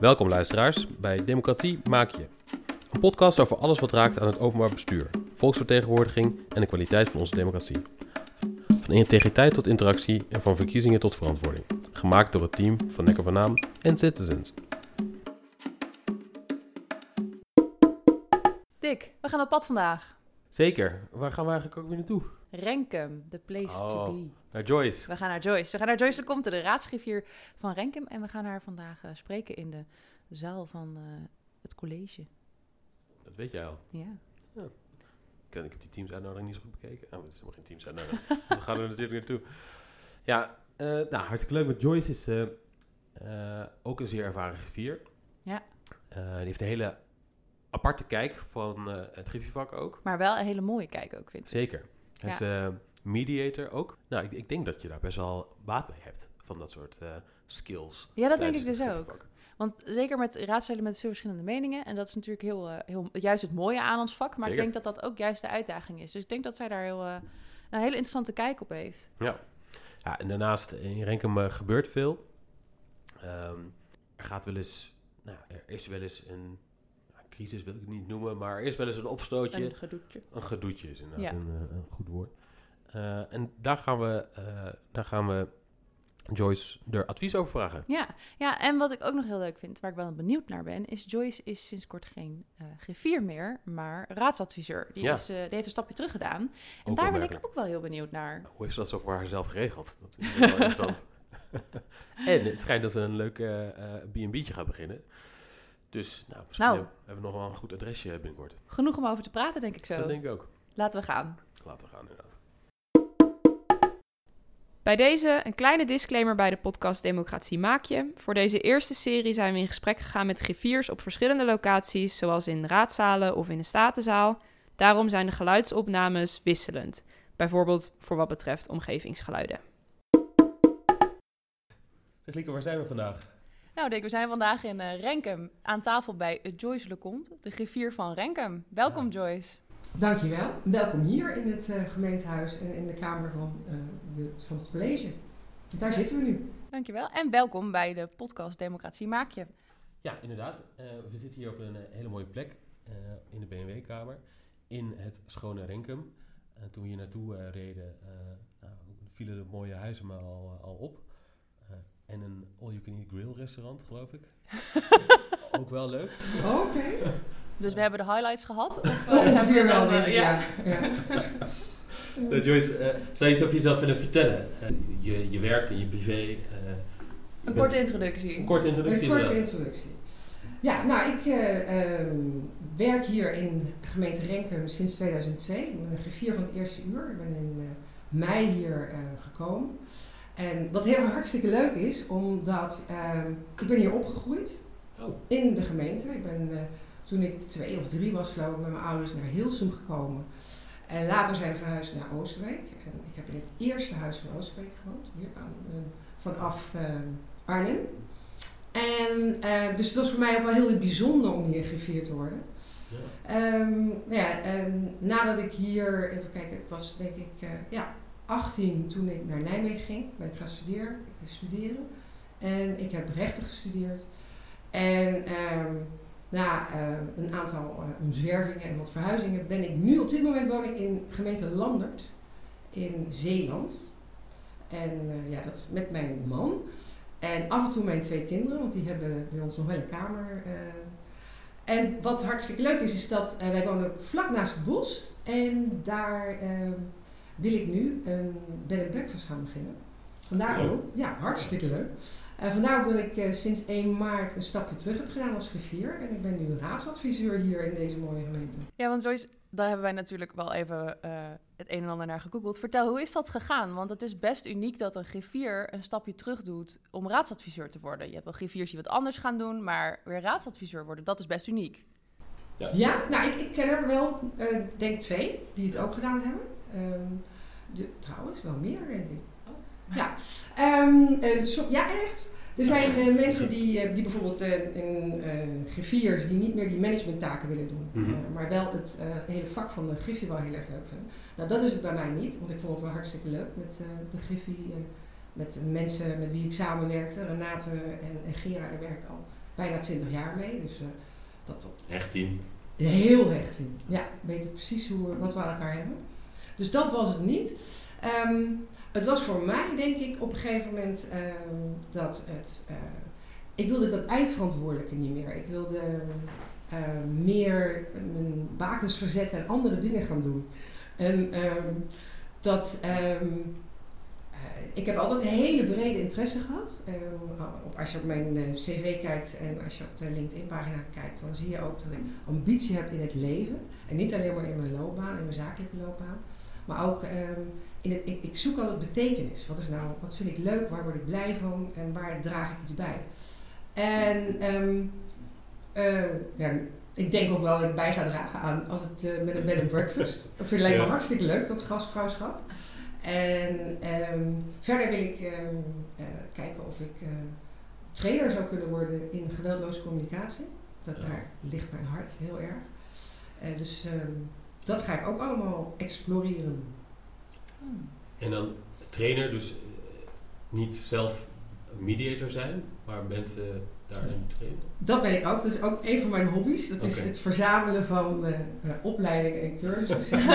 Welkom luisteraars bij Democratie Maak Je. Een podcast over alles wat raakt aan het openbaar bestuur, volksvertegenwoordiging en de kwaliteit van onze democratie. Van integriteit tot interactie en van verkiezingen tot verantwoording. Gemaakt door het team van Nekker van Naam en Citizens. Dick, we gaan op pad vandaag. Zeker. Waar gaan we eigenlijk ook weer naartoe? Renkum, the place to Oh. be. Naar Joyce. We gaan naar Joyce. We gaan naar Joyce de Comte, de raadsgriffier van Renkum. En we gaan haar vandaag eh, spreken in de zaal van eh, het college. Dat weet jij al. Ja. Ik, ik heb die teamsuitnodiging niet zo goed bekeken. Oh, het is helemaal geen teamsuitnodiging. dus we gaan er natuurlijk naartoe. Ja, eh, nou, hartstikke leuk. Want Joyce is ook een zeer ervaren griffier. Ja. Die heeft een hele aparte kijk van het griffievak ook. Maar wel een hele mooie kijk ook, vind ik. Zeker. Hij is eh, mediator ook. Nou, ik, ik denk dat je daar best wel baat bij hebt. Van dat soort eh, skills. Ja, dat denk ik dus ook. Want zeker met raadsleden met veel verschillende meningen. En dat is natuurlijk heel, eh, heel, juist het mooie aan ons vak. Maar Zeker. ik denk dat dat ook juist de uitdaging is. Dus ik denk dat zij daar heel, een hele interessante kijk op heeft. Ja. ja, en daarnaast in Renkum gebeurt veel. Ehm, er gaat wel eens, nou, er is wel eens een crisis, wil ik het niet noemen, maar er is wel eens een opstootje. Een gedoetje. Een gedoetje is inderdaad Ja. een, eh, een goed woord. Eh, en daar gaan, we, eh, daar gaan we Joyce er advies over vragen. Ja, ja, en wat ik ook nog heel leuk vind, waar ik wel benieuwd naar ben, is Joyce is sinds kort geen eh griffier meer, maar raadsadviseur. Die, Ja. is, die heeft een stapje terug gedaan. En Ook daar ben ik ook wel heel benieuwd naar. Hoe heeft ze dat zo voor haarzelf geregeld? Dat is wel interessant. en het schijnt dat ze een leuk B&B'tje gaat beginnen. Dus nou, misschien Nou. hebben hebben we nog wel een goed adresje binnenkort. Genoeg om over te praten, denk ik zo. Dat denk ik ook. Laten we gaan. Laten we gaan inderdaad. Bij deze een kleine disclaimer bij de podcast Democratie Maak Je. Voor deze eerste serie zijn we in gesprek gegaan met griffiers op verschillende locaties, zoals in raadzalen of in de statenzaal. Daarom zijn de geluidsopnames wisselend, bijvoorbeeld voor wat betreft omgevingsgeluiden. Zeg Lieke, waar zijn we vandaag? Nou, Dick, we zijn vandaag in eh, Renkum aan tafel bij Joyce Lecomte, de griffier van Renkum. Welkom, Joyce. Dankjewel. Welkom hier in het eh, gemeentehuis en in de kamer van, eh, de, van het college. Daar zitten we nu. Dankjewel. En welkom bij de podcast Democratie Maak Je. Ja, inderdaad. Eh, we zitten hier op een hele mooie plek eh, in de BMW-kamer in het schone Renkum. En toen we hier naartoe eh, reden, nou, vielen de mooie huizen me al, al op. En een all-you-can-eat grill restaurant, geloof ik. Ook wel leuk. Oké. Dus we hebben de highlights gehad? Of, eh, Oh, hebben we wel, dan, denk ik. Ja. Ja. Uh, Joyce, eh, zou je iets over jezelf willen vertellen? Eh, je, je werk en je privé. eh, je Een bent- korte introductie. een korte introductie. Een korte introductie. Ja, nou, ik eh, ehm, werk hier in gemeente Renkum sinds 2002. Ik ben een griffier van het eerste uur. Ik ben in eh, mei hier eh, gekomen. En wat heel hartstikke leuk is, omdat ehm, ik ben hier opgegroeid Oh. in de gemeente. Ik ben eh, toen ik twee of drie was, geloof ik, met mijn ouders naar Hilsum gekomen. En later zijn we verhuisd naar Oosterbeek. En ik heb in het eerste huis van Oosterbeek gewoond, hier aan, eh, vanaf eh, Arnhem. En eh, dus het was voor mij ook wel heel bijzonder om hier griffier te worden. Ja. Ehm, nou ja, en nadat ik hier, even kijken, ik was denk ik eh, ja, 18 toen ik naar Nijmegen ging, ben ik gaan studeren, studeren. En ik heb rechten gestudeerd. En ehm, na eh, een aantal eh, omzwervingen en wat verhuizingen ben ik nu, op dit moment woon ik in gemeente Landert in Zeeland. En eh, ja, dat is met mijn man. En af en toe mijn twee kinderen, want die hebben bij ons nog wel een kamer. En wat hartstikke leuk is, is dat wij wonen vlak naast het bos. En daar eh, wil ik nu een bed and breakfast gaan beginnen. Vandaar Leuk. ook, ja, hartstikke leuk. En vandaar ook dat ik eh, sinds 1 maart een stapje terug heb gedaan als griffier. En ik ben nu raadsadviseur hier in deze mooie gemeente. Ja, want Joyce, daar hebben wij natuurlijk wel even eh, het een en ander naar gegoogeld. Vertel, hoe is dat gegaan? Want het is best uniek dat een griffier een stapje terug doet om raadsadviseur te worden. Je hebt wel griffiers die wat anders gaan doen, maar weer raadsadviseur worden, dat is best uniek. Ja, nou, ik, ik ken er wel, eh denk twee, die het ook gedaan hebben. Ehm, de, trouwens, wel meer, denk ik. Ja, Ehm, eh, ja, echt. Er zijn eh, mensen die, eh, die bijvoorbeeld eh, eh, griffiers die niet meer die managementtaken willen doen, Mhm. maar wel het eh, hele vak van de griffie wel heel erg leuk vinden. Nou, dat is het bij mij niet, want ik vond het wel hartstikke leuk met eh, de griffie met mensen met wie ik samenwerkte. Renate en, en Gera, daar werk ik al bijna 20 jaar mee. Dus uh, dat, dat Echt team. heel hecht in. Ja, weten precies hoe, wat we aan elkaar hebben. Dus dat was het niet. Ehm, het was voor mij, denk ik, op een gegeven moment ehm, dat het. Uh, ik wilde dat eindverantwoordelijke niet meer. Ik wilde uh, meer mijn bakens verzetten en andere dingen gaan doen. En dat. ik heb altijd hele brede interesse gehad. als je op mijn cv kijkt en als je op de LinkedIn-pagina kijkt, dan zie je ook dat ik ambitie heb in het leven. En niet alleen maar in mijn loopbaan, in mijn zakelijke loopbaan. Maar ook in het, ik, ik, zoek altijd betekenis. Wat is nou, wat vind ik leuk, waar word ik blij van en waar draag ik iets bij? En um, uh, ja, ik denk ook wel dat ik bij ga dragen aan als het uh, met een bed and breakfast. Dat vind ik me hartstikke leuk, dat gastvrouwschap. En um, verder wil ik um, uh, kijken of ik trainer zou kunnen worden in geweldloze communicatie. Dat daar ligt mijn hart heel erg. dus dat ga ik ook allemaal exploreren. Hmm. En dan trainer, dus niet zelf mediator zijn, maar mensen daarin trainen? Dat ben ik ook. Dat is ook een van mijn hobby's. Dat is het verzamelen van uh, uh, opleidingen en cursussen.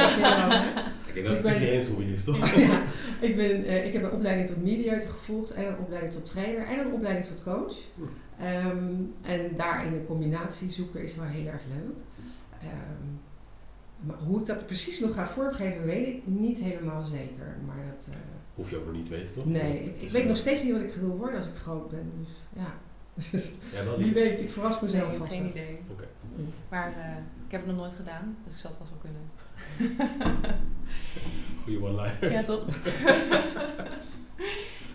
Ik denk dat het niet eens hobby is, toch? ja, ik, ben, uh, ik heb een opleiding tot mediator gevolgd en een opleiding tot trainer en een opleiding tot coach. Um, en daarin een combinatie zoeken is wel heel erg leuk. Um, maar hoe ik dat precies nog ga vormgeven, weet ik niet helemaal zeker. Maar dat, uh, Hoef je ook nog niet te weten, toch? Nee, ik, ik weet nog steeds niet wat ik wil worden als ik groot ben. Dus ja. ja Wie weet, ik verras mezelf nee, vast. Geen idee. Okay. Maar uh, ik heb het nog nooit gedaan, dus ik zal het vast wel kunnen. Goeie one-liner. Ja, toch?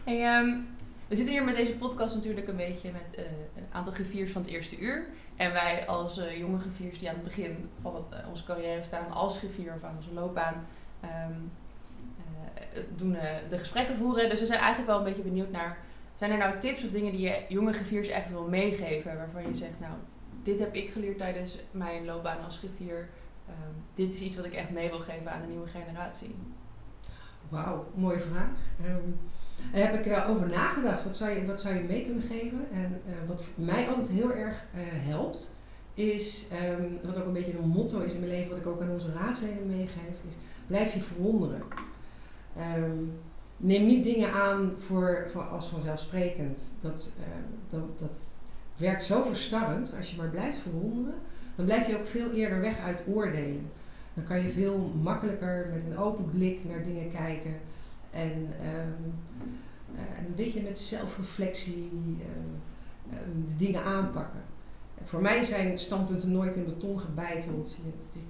hey, um, we zitten hier met deze podcast natuurlijk een beetje met uh, een aantal griffiers van het eerste uur. En wij als uh, jonge griffiers die aan het begin van het, uh, onze carrière staan als griffier of aan onze loopbaan, um, doen de gesprekken voeren. Dus we zijn eigenlijk wel een beetje benieuwd naar, zijn er nou tips of dingen die je jonge griffiers echt wil meegeven? Waarvan je zegt, nou, dit heb ik geleerd tijdens mijn loopbaan als griffier. Um, dit is iets wat ik echt mee wil geven aan de nieuwe generatie. Wauw, mooie vraag. Um, heb ik erover nagedacht, wat zou je, wat zou je mee kunnen geven? En uh, wat mij altijd heel erg uh, helpt, is, um, wat ook een beetje een motto is in mijn leven, wat ik ook aan onze raadsleden meegeef, is blijf je verwonderen. Um, neem niet dingen aan voor, voor als vanzelfsprekend. Dat, uh, dat, dat werkt zo verstarrend. Als je maar blijft verwonderen, dan blijf je ook veel eerder weg uit oordelen. Dan kan je veel makkelijker met een open blik naar dingen kijken. En um, uh, een beetje met zelfreflectie uh, um, dingen aanpakken. Voor mij zijn standpunten nooit in beton gebeiteld.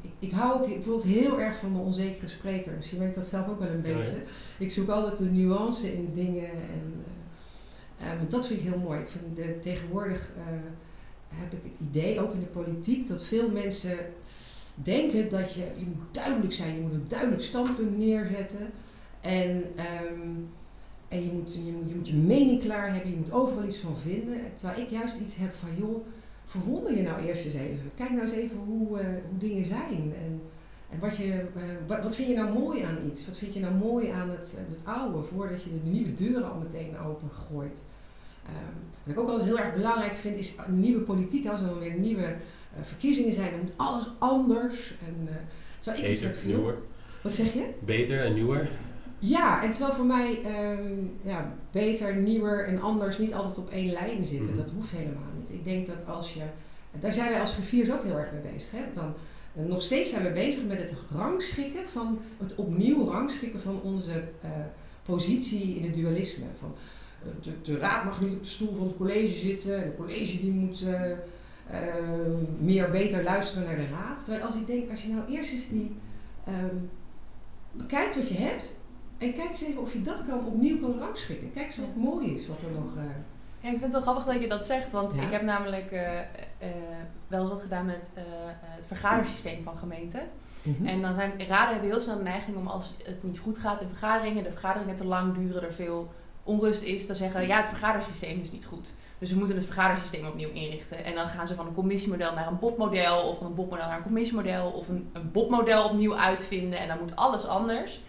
Ik, ik hou ook bijvoorbeeld heel erg van de onzekere spreker. Misschien weet ik dat zelf ook wel een beetje. Ja, ja. Ik zoek altijd de nuance in dingen. En, um, dat vind ik heel mooi. Ik vind de, tegenwoordig heb ik het idee, ook in de politiek, dat veel mensen denken dat je, je moet duidelijk zijn. Je moet een duidelijk standpunt neerzetten. En, um, en je, moet, je, moet, je moet je mening klaar hebben, je moet overal iets van vinden. Terwijl ik juist iets heb van, joh, verwonder je nou eerst eens even. Kijk nou eens even hoe, uh, hoe dingen zijn. En, en wat, je, uh, wat, wat vind je nou mooi aan iets? Wat vind je nou mooi aan het, het oude, voordat je de nieuwe deuren al meteen open gooit? Um, wat ik ook altijd heel erg belangrijk vind, is nieuwe politiek. Als er dan weer nieuwe uh, verkiezingen zijn, dan moet alles anders. En, terwijl ik Beter, nieuwer. Wat zeg je? Beter en nieuwer. Ja, en terwijl voor mij um, ja, beter, nieuwer en anders niet altijd op één lijn zitten. Mm -hmm. Dat hoeft helemaal niet. Ik denk dat als je. Daar zijn wij als griffiers ook heel erg mee bezig. Hè? Dan, uh, nog steeds zijn we bezig met het rangschikken van. Het opnieuw rangschikken van onze uh, positie in het dualisme. Van, uh, de, de, raad mag niet op de stoel van het college zitten. De college die moet meer beter luisteren naar de raad. Terwijl als ik denk, als je nou eerst eens die. Um, kijkt wat je hebt en kijk eens even of je dat kan opnieuw kan rangschikken. Kijk eens wat mooi is wat er nog. Uh... Ja, ik vind het wel grappig dat je dat zegt, want ja. ik heb namelijk uh, uh, wel eens wat gedaan met het vergadersysteem van gemeenten. Mm -hmm. En dan zijn raden hebben heel snel de neiging om als het niet goed gaat in vergaderingen, de vergaderingen te lang duren, er veel onrust is, te zeggen ja, het vergadersysteem is niet goed. Dus we moeten het vergadersysteem opnieuw inrichten. En dan gaan ze van een commissiemodel naar een botmodel, of van een botmodel naar een commissiemodel, of een, een botmodel opnieuw uitvinden. En dan moet alles anders.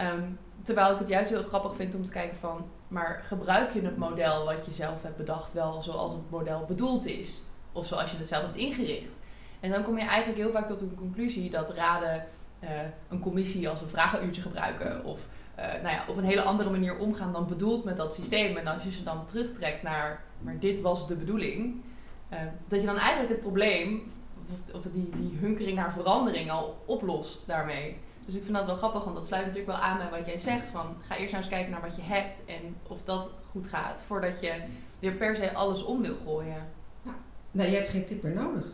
Um, terwijl ik het juist heel grappig vind om te kijken van, maar gebruik je het model wat je zelf hebt bedacht wel zoals het model bedoeld is? Of zoals je het zelf hebt ingericht? En dan kom je eigenlijk heel vaak tot een conclusie dat raden eh, een commissie als een vragenuurtje gebruiken of eh, nou ja, op een hele andere manier omgaan dan bedoeld met dat systeem. En als je ze dan terugtrekt naar, maar dit was de bedoeling, eh, dat je dan eigenlijk het probleem, of, of die, die hunkering naar verandering al oplost daarmee. Dus ik vind dat wel grappig, want dat sluit natuurlijk wel aan bij wat jij zegt. Van, ga eerst nou eens kijken naar wat je hebt en of dat goed gaat. Voordat je weer per se alles om wil gooien. Nou, je hebt geen tip meer nodig.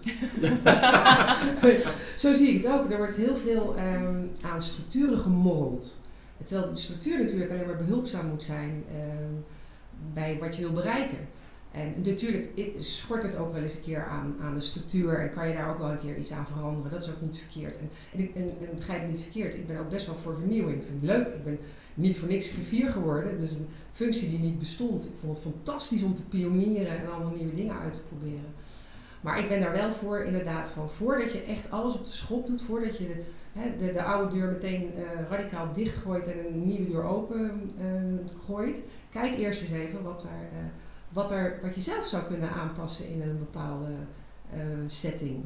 Zo zie ik het ook. Er wordt heel veel ehm, aan structuren gemorreld. Terwijl de structuur natuurlijk alleen maar behulpzaam moet zijn ehm, bij wat je wil bereiken. En natuurlijk schort het ook wel eens een keer aan, aan de structuur en kan je daar ook wel een keer iets aan veranderen. Dat is ook niet verkeerd. En, en, en, begrijp me niet verkeerd, ik ben ook best wel voor vernieuwing. Ik vind het leuk. Ik ben niet voor niks griffier geworden. Dus een functie die niet bestond. Ik vond het fantastisch om te pionieren en allemaal nieuwe dingen uit te proberen. Maar ik ben daar wel voor inderdaad van voordat je echt alles op de schop doet, voordat je de, hè, de, de, oude deur meteen uh, radicaal dichtgooit en een nieuwe deur open uh, gooit. Kijk eerst eens even wat, daar, uh, wat, er, wat je zelf zou kunnen aanpassen in een bepaalde setting.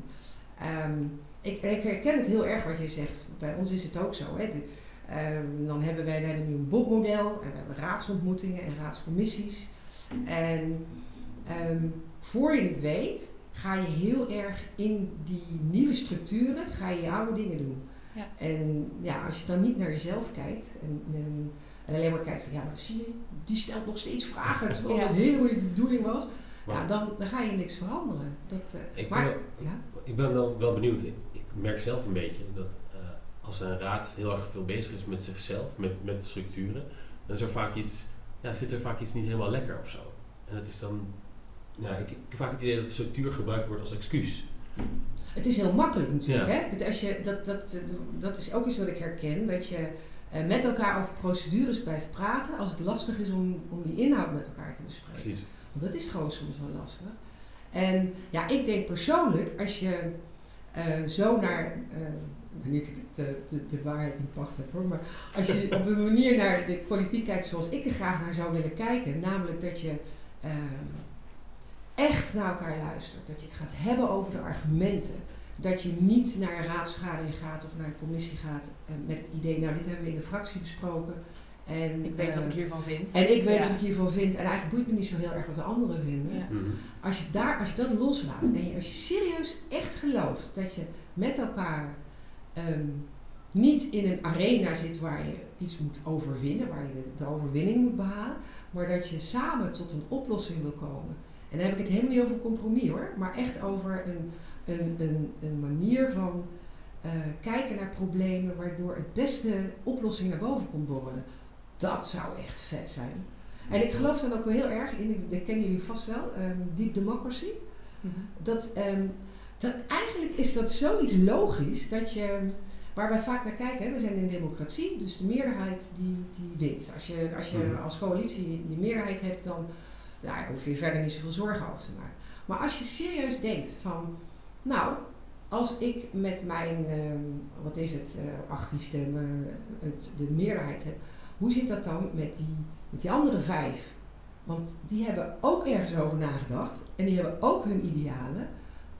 Um, ik, ik, herken het heel erg wat je zegt. Bij ons is het ook zo. Hè. De, um, dan hebben wij, wij hebben nu een BOB-model en we hebben raadsontmoetingen en raadscommissies. En um, voor je het weet, ga je heel erg in die nieuwe structuren, ga je je oude dingen doen. Ja. En ja, als je dan niet naar jezelf kijkt en, en, en alleen maar kijkt van ja, zie je, die stelt nog steeds vragen, terwijl ja. dat helemaal niet de bedoeling was. ja, dan, dan ga je niks veranderen. Dat, uh, ik, maar, ben, ja? ik ben wel, wel benieuwd. Ik, ik merk zelf een beetje dat uh, als een raad heel erg veel bezig is met zichzelf, met, met de structuren, dan is er vaak iets, ja, zit er vaak iets niet helemaal lekker of zo. En dat is dan ja, ik, ik heb vaak het idee dat de structuur gebruikt wordt als excuus. Het is heel makkelijk natuurlijk. Ja. Hè? Als je, dat, dat, dat is ook iets wat ik herken. Dat je uh, met elkaar over procedures blijft praten als het lastig is om, om die inhoud met elkaar te bespreken. Precies. Want dat is gewoon soms wel lastig. En ja, ik denk persoonlijk, als je uh, zo naar, uh, niet dat ik de, de, de, waarheid in pacht heb hoor, maar als je op een manier naar de politiek kijkt zoals ik er graag naar zou willen kijken, namelijk dat je echt naar elkaar luistert. Dat je het gaat hebben over de argumenten. Dat je niet naar een raadsvergadering gaat of naar een commissie gaat uh, met het idee, nou dit hebben we in de fractie besproken. En, ik weet uh, wat ik hiervan vind. En ik weet ja. wat ik hiervan vind. En eigenlijk boeit me niet zo heel erg wat de anderen vinden. Ja. Mm -hmm. als, je daar, als je dat loslaat en je, als je serieus echt gelooft dat je met elkaar um, niet in een arena zit waar je iets moet overwinnen, waar je de, de overwinning moet behalen, maar dat je samen tot een oplossing wil komen en dan heb ik het helemaal niet over compromis hoor, maar echt over een, een, een, een manier van uh, kijken naar problemen waardoor het beste oplossing naar boven komt borrelen. Dat zou echt vet zijn. En ik geloof dan ook wel heel erg in, dat kennen jullie vast wel, um, deep democracy. Mm -hmm. dat, um, dat eigenlijk is dat zoiets logisch dat je, waar wij vaak naar kijken, hè, we zijn in democratie, dus de meerderheid die, die wint. Als je, als je als coalitie je meerderheid hebt, dan daar hoef je verder niet zoveel zorgen over te maken. Maar als je serieus denkt van, nou, als ik met mijn, uh, wat is het, uh, 18 stemmen, het, de meerderheid heb, hoe zit dat dan met die, met die andere vijf? Want die hebben ook ergens over nagedacht en die hebben ook hun idealen.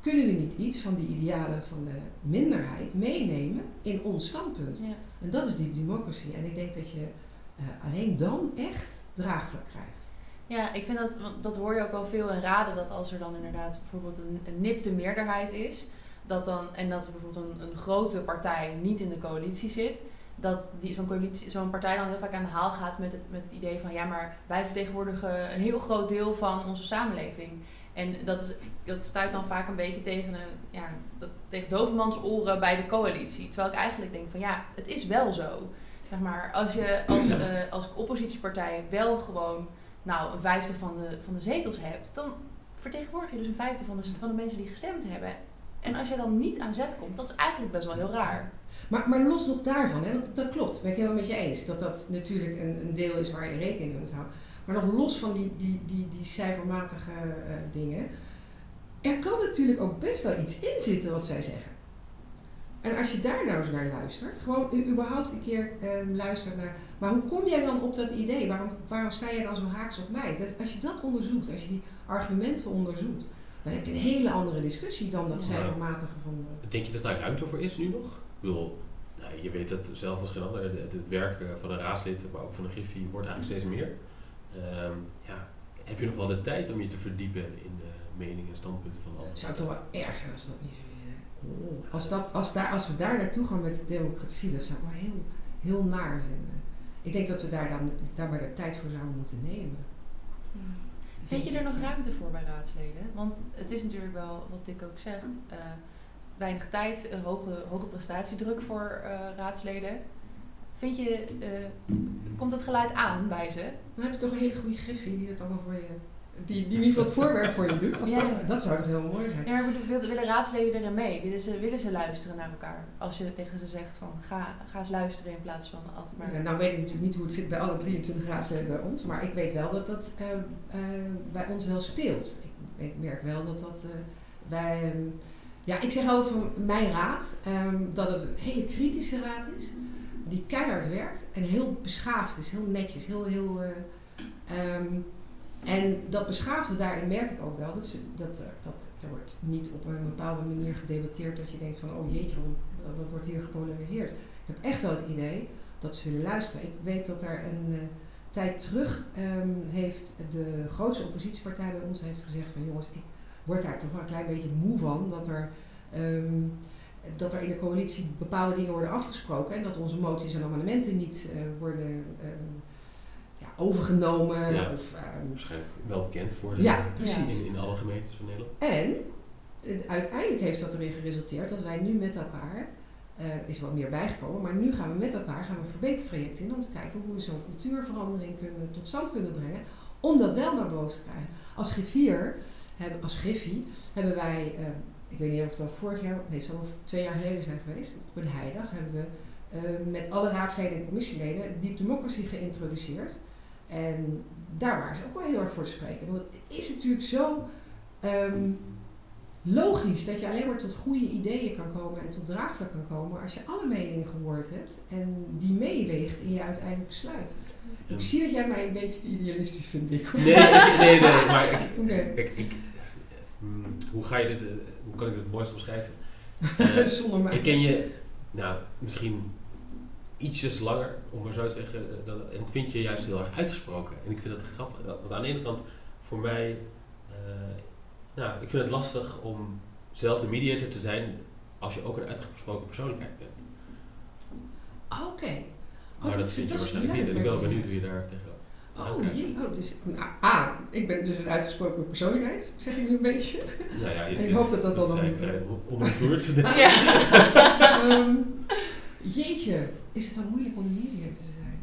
Kunnen we niet iets van die idealen van de minderheid meenemen in ons standpunt? Ja. En dat is die democracy. En ik denk dat je uh, alleen dan echt draagvlak krijgt. Ja, ik vind dat, dat hoor je ook wel veel in raden, dat als er dan inderdaad bijvoorbeeld een, een nipte meerderheid is, dat dan, en dat er bijvoorbeeld een, een grote partij niet in de coalitie zit, dat zo'n zo'n partij dan heel vaak aan de haal gaat met het, met het idee van ja, maar wij vertegenwoordigen een heel groot deel van onze samenleving. En dat, is, dat stuit dan vaak een beetje tegen, een, ja, tegen dovermans oren bij de coalitie. Terwijl ik eigenlijk denk van ja, het is wel zo. Zeg maar, als je als, uh, als oppositiepartij wel gewoon nou een vijfde van de, van de zetels hebt, dan vertegenwoordig je dus een vijfde van de, van de mensen die gestemd hebben. En als je dan niet aan zet komt, dat is eigenlijk best wel heel raar. Maar, maar los nog daarvan, hè, want dat klopt, ben ik helemaal met je eens. Dat dat natuurlijk een, een deel is waar je rekening mee moet houden. Maar nog los van die, die, die, die cijfermatige uh, dingen, er kan natuurlijk ook best wel iets in zitten wat zij zeggen. En als je daar nou eens naar luistert, gewoon überhaupt een keer eh, luistert naar, maar hoe kom jij dan op dat idee? Waarom, waarom sta je dan zo haaks op mij? Dat, als je dat onderzoekt, als je die argumenten onderzoekt, dan heb je een hele andere discussie dan dat cijfermatige van. eh, Denk je dat daar ruimte voor is nu nog? Ik bedoel, nou, je weet het zelf als geen ander. Het, het werk eh, van een raadslid, maar ook van een griffie, wordt eigenlijk steeds meer. Ehm, ja, heb je nog wel de tijd om je te verdiepen in de meningen en standpunten van anderen? Het zou toch wel erg zijn als dat niet zo is. Oh, Als, dat, als, daar, als we daar naartoe gaan met democratie, dat zou ik wel heel, heel naar vinden. Ik denk dat we daar dan daar maar de tijd voor zouden moeten nemen. Vind je er nog ruimte voor bij raadsleden? Want het is natuurlijk wel, wat Dick ook zegt, eh, weinig tijd, een hoge, hoge prestatiedruk voor eh, raadsleden. Vind je, eh, komt het geluid aan bij ze? Dan heb je toch een hele goede griffie die dat allemaal voor je, die, die in ieder geval het voorwerk voor je doet. Als Ja. dat, dat zou toch heel mooi zijn. Ja, maar bedoel, willen, willen raadsleden erin mee? Willen ze, willen ze luisteren naar elkaar? Als je tegen ze zegt van ga, ga eens luisteren in plaats van altijd maar... Ja, nou weet ik natuurlijk niet hoe het zit bij alle 23 raadsleden bij ons, maar ik weet wel dat dat eh, eh, bij ons wel speelt. Ik, ik merk wel dat dat eh, wij, ehm, ja, ik zeg altijd van mijn raad ehm, dat het een hele kritische raad is, die keihard werkt en heel beschaafd is, heel netjes, heel heel. eh, ehm, en dat beschaafde daarin merk ik ook wel dat, ze, dat, er- dat er wordt niet op een bepaalde manier gedebatteerd dat je denkt van oh jeetje, wat, wat wordt hier gepolariseerd. Ik heb echt wel het idee dat ze willen luisteren. Ik weet dat er een eh, tijd terug ehm, heeft de grootste oppositiepartij bij ons heeft gezegd van jongens, ik word daar toch wel een klein beetje moe van dat er, ehm, dat er in de coalitie bepaalde dingen worden afgesproken en dat onze moties en amendementen niet eh, worden ja, overgenomen. Ja. Of, ehm, Waarschijnlijk wel bekend voor de, Ja, precies. in, in alle gemeentes van Nederland. En uiteindelijk heeft dat erin geresulteerd dat wij nu met elkaar, eh is wat meer bijgekomen, maar nu gaan we met elkaar gaan we verbetertraject in om te kijken hoe we zo'n cultuurverandering kunnen, tot stand kunnen brengen, om dat wel naar boven te krijgen. Als griffier, hebben, als griffie, hebben wij, eh, ik weet niet of het al vorig jaar, nee, het zal wel twee jaar geleden zijn geweest, op een heidag hebben we eh, met alle raadsleden en commissieleden Deep Democracy geïntroduceerd. En daar waren ze ook wel heel erg voor te spreken. Want het is natuurlijk zo ehm, logisch dat je alleen maar tot goede ideeën kan komen en tot draagvlak kan komen als je alle meningen gehoord hebt en die meeweegt in je uiteindelijk besluit. Ik zie dat jij mij een beetje te idealistisch vindt, Dick. Nee, nee, nee, maar ik, ik, hmm, hoe ga je dit, eh, hoe kan ik dit het mooiste omschrijven? Eh, Zonder mij. ik ken je, nou, misschien ietsjes langer, om maar zo te zeggen. eh, Dan, en ik vind je juist heel erg uitgesproken. En ik vind het grappig. dat- Want aan de ene kant, voor mij, eh, nou, ik vind het lastig om zelf de mediator te zijn als je ook een uitgesproken persoonlijkheid bent. Oké. Oh, Maar dat, vind je waarschijnlijk niet. En ik ben wel benieuwd hoe je daar tegen Oh Oké. jee, oh, dus, nou, A, ik ben dus een uitgesproken persoonlijkheid, zeg ik nu een beetje. Nou ja, je, En ik hoop dat dat dan vrij onbevoerd. Ja. Ehm, jeetje, is het dan moeilijk om een mediator te zijn?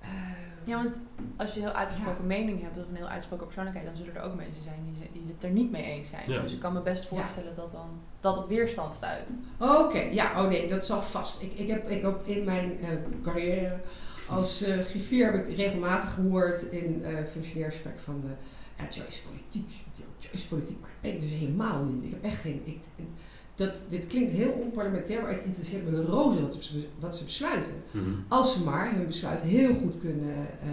Ehm, Ja, want als je een heel uitgesproken mening hebt of een heel uitgesproken persoonlijkheid, dan zullen er ook mensen zijn die, die het er niet mee eens zijn. Ja. Dus ik kan me best voorstellen dat dan dat op weerstand stuit. Oké, ja, oh nee, dat zal vast. Ik, ik, heb, ik heb in mijn eh, carrière als eh griffier heb ik regelmatig gehoord in eh functionairsgesprek van de ja, Joyce is politiek. Joyce is politiek, maar dat ben ik dus helemaal niet. Ik heb echt geen. Ik, dat, dit klinkt heel onparlementair, maar het interesseert me de roze wat ze, wat ze besluiten. Mhm. Als ze maar hun besluit heel goed kunnen eh,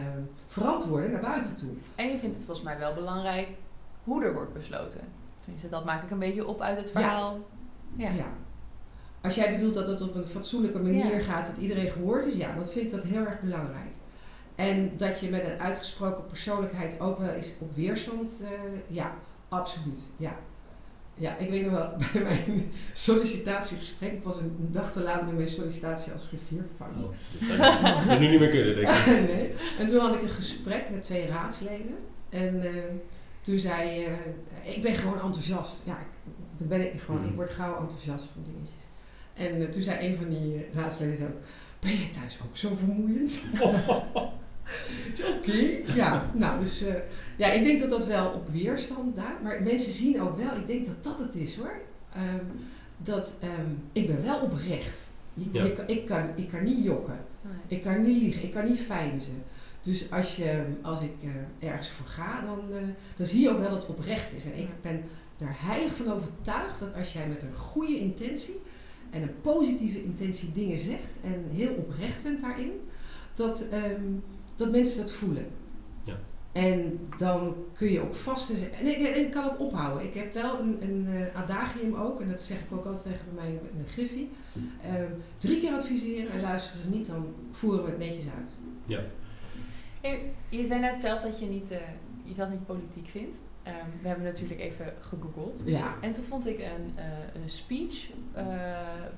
verantwoorden naar buiten toe. En je vindt het volgens mij wel belangrijk hoe er wordt besloten. Tenminste, dat maak ik een beetje op uit het verhaal. Ja. Ja. Als jij bedoelt dat het op een fatsoenlijke manier Ja. gaat, dat iedereen gehoord is, ja, dan vind ik dat heel erg belangrijk. En dat je met een uitgesproken persoonlijkheid ook wel eens op weerstand, eh, ja, absoluut, ja. Ja, ik weet nog wel, bij mijn sollicitatiegesprek, ik was een dag te laat met mijn sollicitatie als foutje. Oh, dat zou nu niet meer kunnen, denk ik. nee. En toen had ik een gesprek met twee raadsleden. En eh, toen zei eh, ik ben gewoon enthousiast. Ja, ik, dan ben ik gewoon, ik word gauw enthousiast van dingetjes. En eh, toen zei een van die raadsleden zo, ben jij thuis ook zo vermoeiend? Oké, ja, nou dus ja, ik denk dat dat wel op weerstand duidt. Maar mensen zien ook wel, ik denk dat dat het is hoor. Ehm, dat ehm, ik ben wel oprecht. Je, Ja. je kan- ik, kan, ik kan niet jokken. Nee. Ik kan niet liegen, ik kan niet feinzen. Dus als, je, als ik eh, ergens voor ga, dan, eh, dan zie je ook wel dat het oprecht is. En ik ben er heilig van overtuigd dat als jij met een goede intentie en een positieve intentie dingen zegt en heel oprecht bent daarin, dat, ehm, dat mensen dat voelen. Ja. En dan kun je ook vast... En ik, en ik kan ook ophouden. Ik heb wel een, een eh, adagium ook, en dat zeg ik ook altijd tegen mij in een griffie. Ehm, drie keer adviseren en luisteren ze niet, dan voeren we het netjes uit. Hey, je zei net zelf dat je, niet, eh, je dat niet politiek vindt. Ehm, we hebben natuurlijk even gegoogeld. Ja. En toen vond ik een, eh, een speech eh,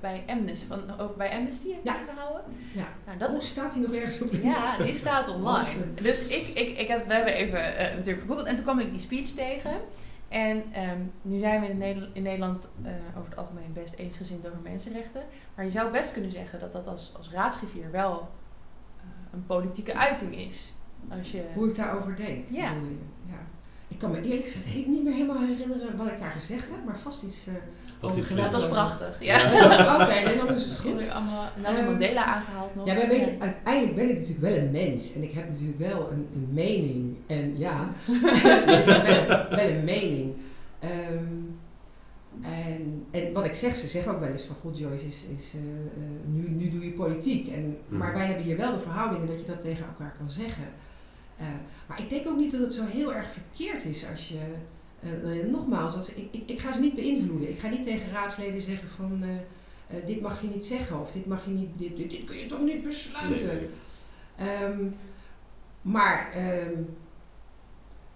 bij, Amnesty, van, ook bij Amnesty heb je Ja. die gehouden. Ja. Nou, dat Oh, staat hij nog ergens op? ja, die staat online. Oh, Dus ik, ik, ik heb, we hebben even eh, natuurlijk gegoogeld en toen kwam ik die speech tegen. En ehm, nu zijn we in, Nederland, in Nederland over het algemeen best eensgezind over mensenrechten. Maar je zou best kunnen zeggen dat dat als, als raadsgriffier wel een politieke uiting is. Als je, Hoe ik daarover denk. Ja. ja. Ik kan me eerlijk gezegd he- niet meer helemaal herinneren wat ik daar gezegd heb, maar vast iets. eh Vast over iets geweld. dat was prachtig. Ja. Ja, Oké, nee, dan is het Goed. goed. Allemaal Nelson Ehm, Mandela aangehaald nog. Ja, maar weet je, uiteindelijk ben ik natuurlijk wel een mens en ik heb natuurlijk wel een, een mening. En ja, wel, wel een mening. Ehm, en, en wat ik zeg, ze zeggen ook wel eens van goed Joyce, is, is, eh, eh, nu, nu doe je politiek. En, Maar Mhm. wij hebben hier wel de verhoudingen dat je dat tegen elkaar kan zeggen. Eh, maar ik denk ook niet dat het zo heel erg verkeerd is als je. eh, eh, nogmaals, als, ik, ik, ik ga ze niet beïnvloeden. Ik ga niet tegen raadsleden zeggen van dit mag je niet zeggen of dit mag je niet, dit, dit, dit kun je toch niet besluiten. Nee. Ehm, maar ehm,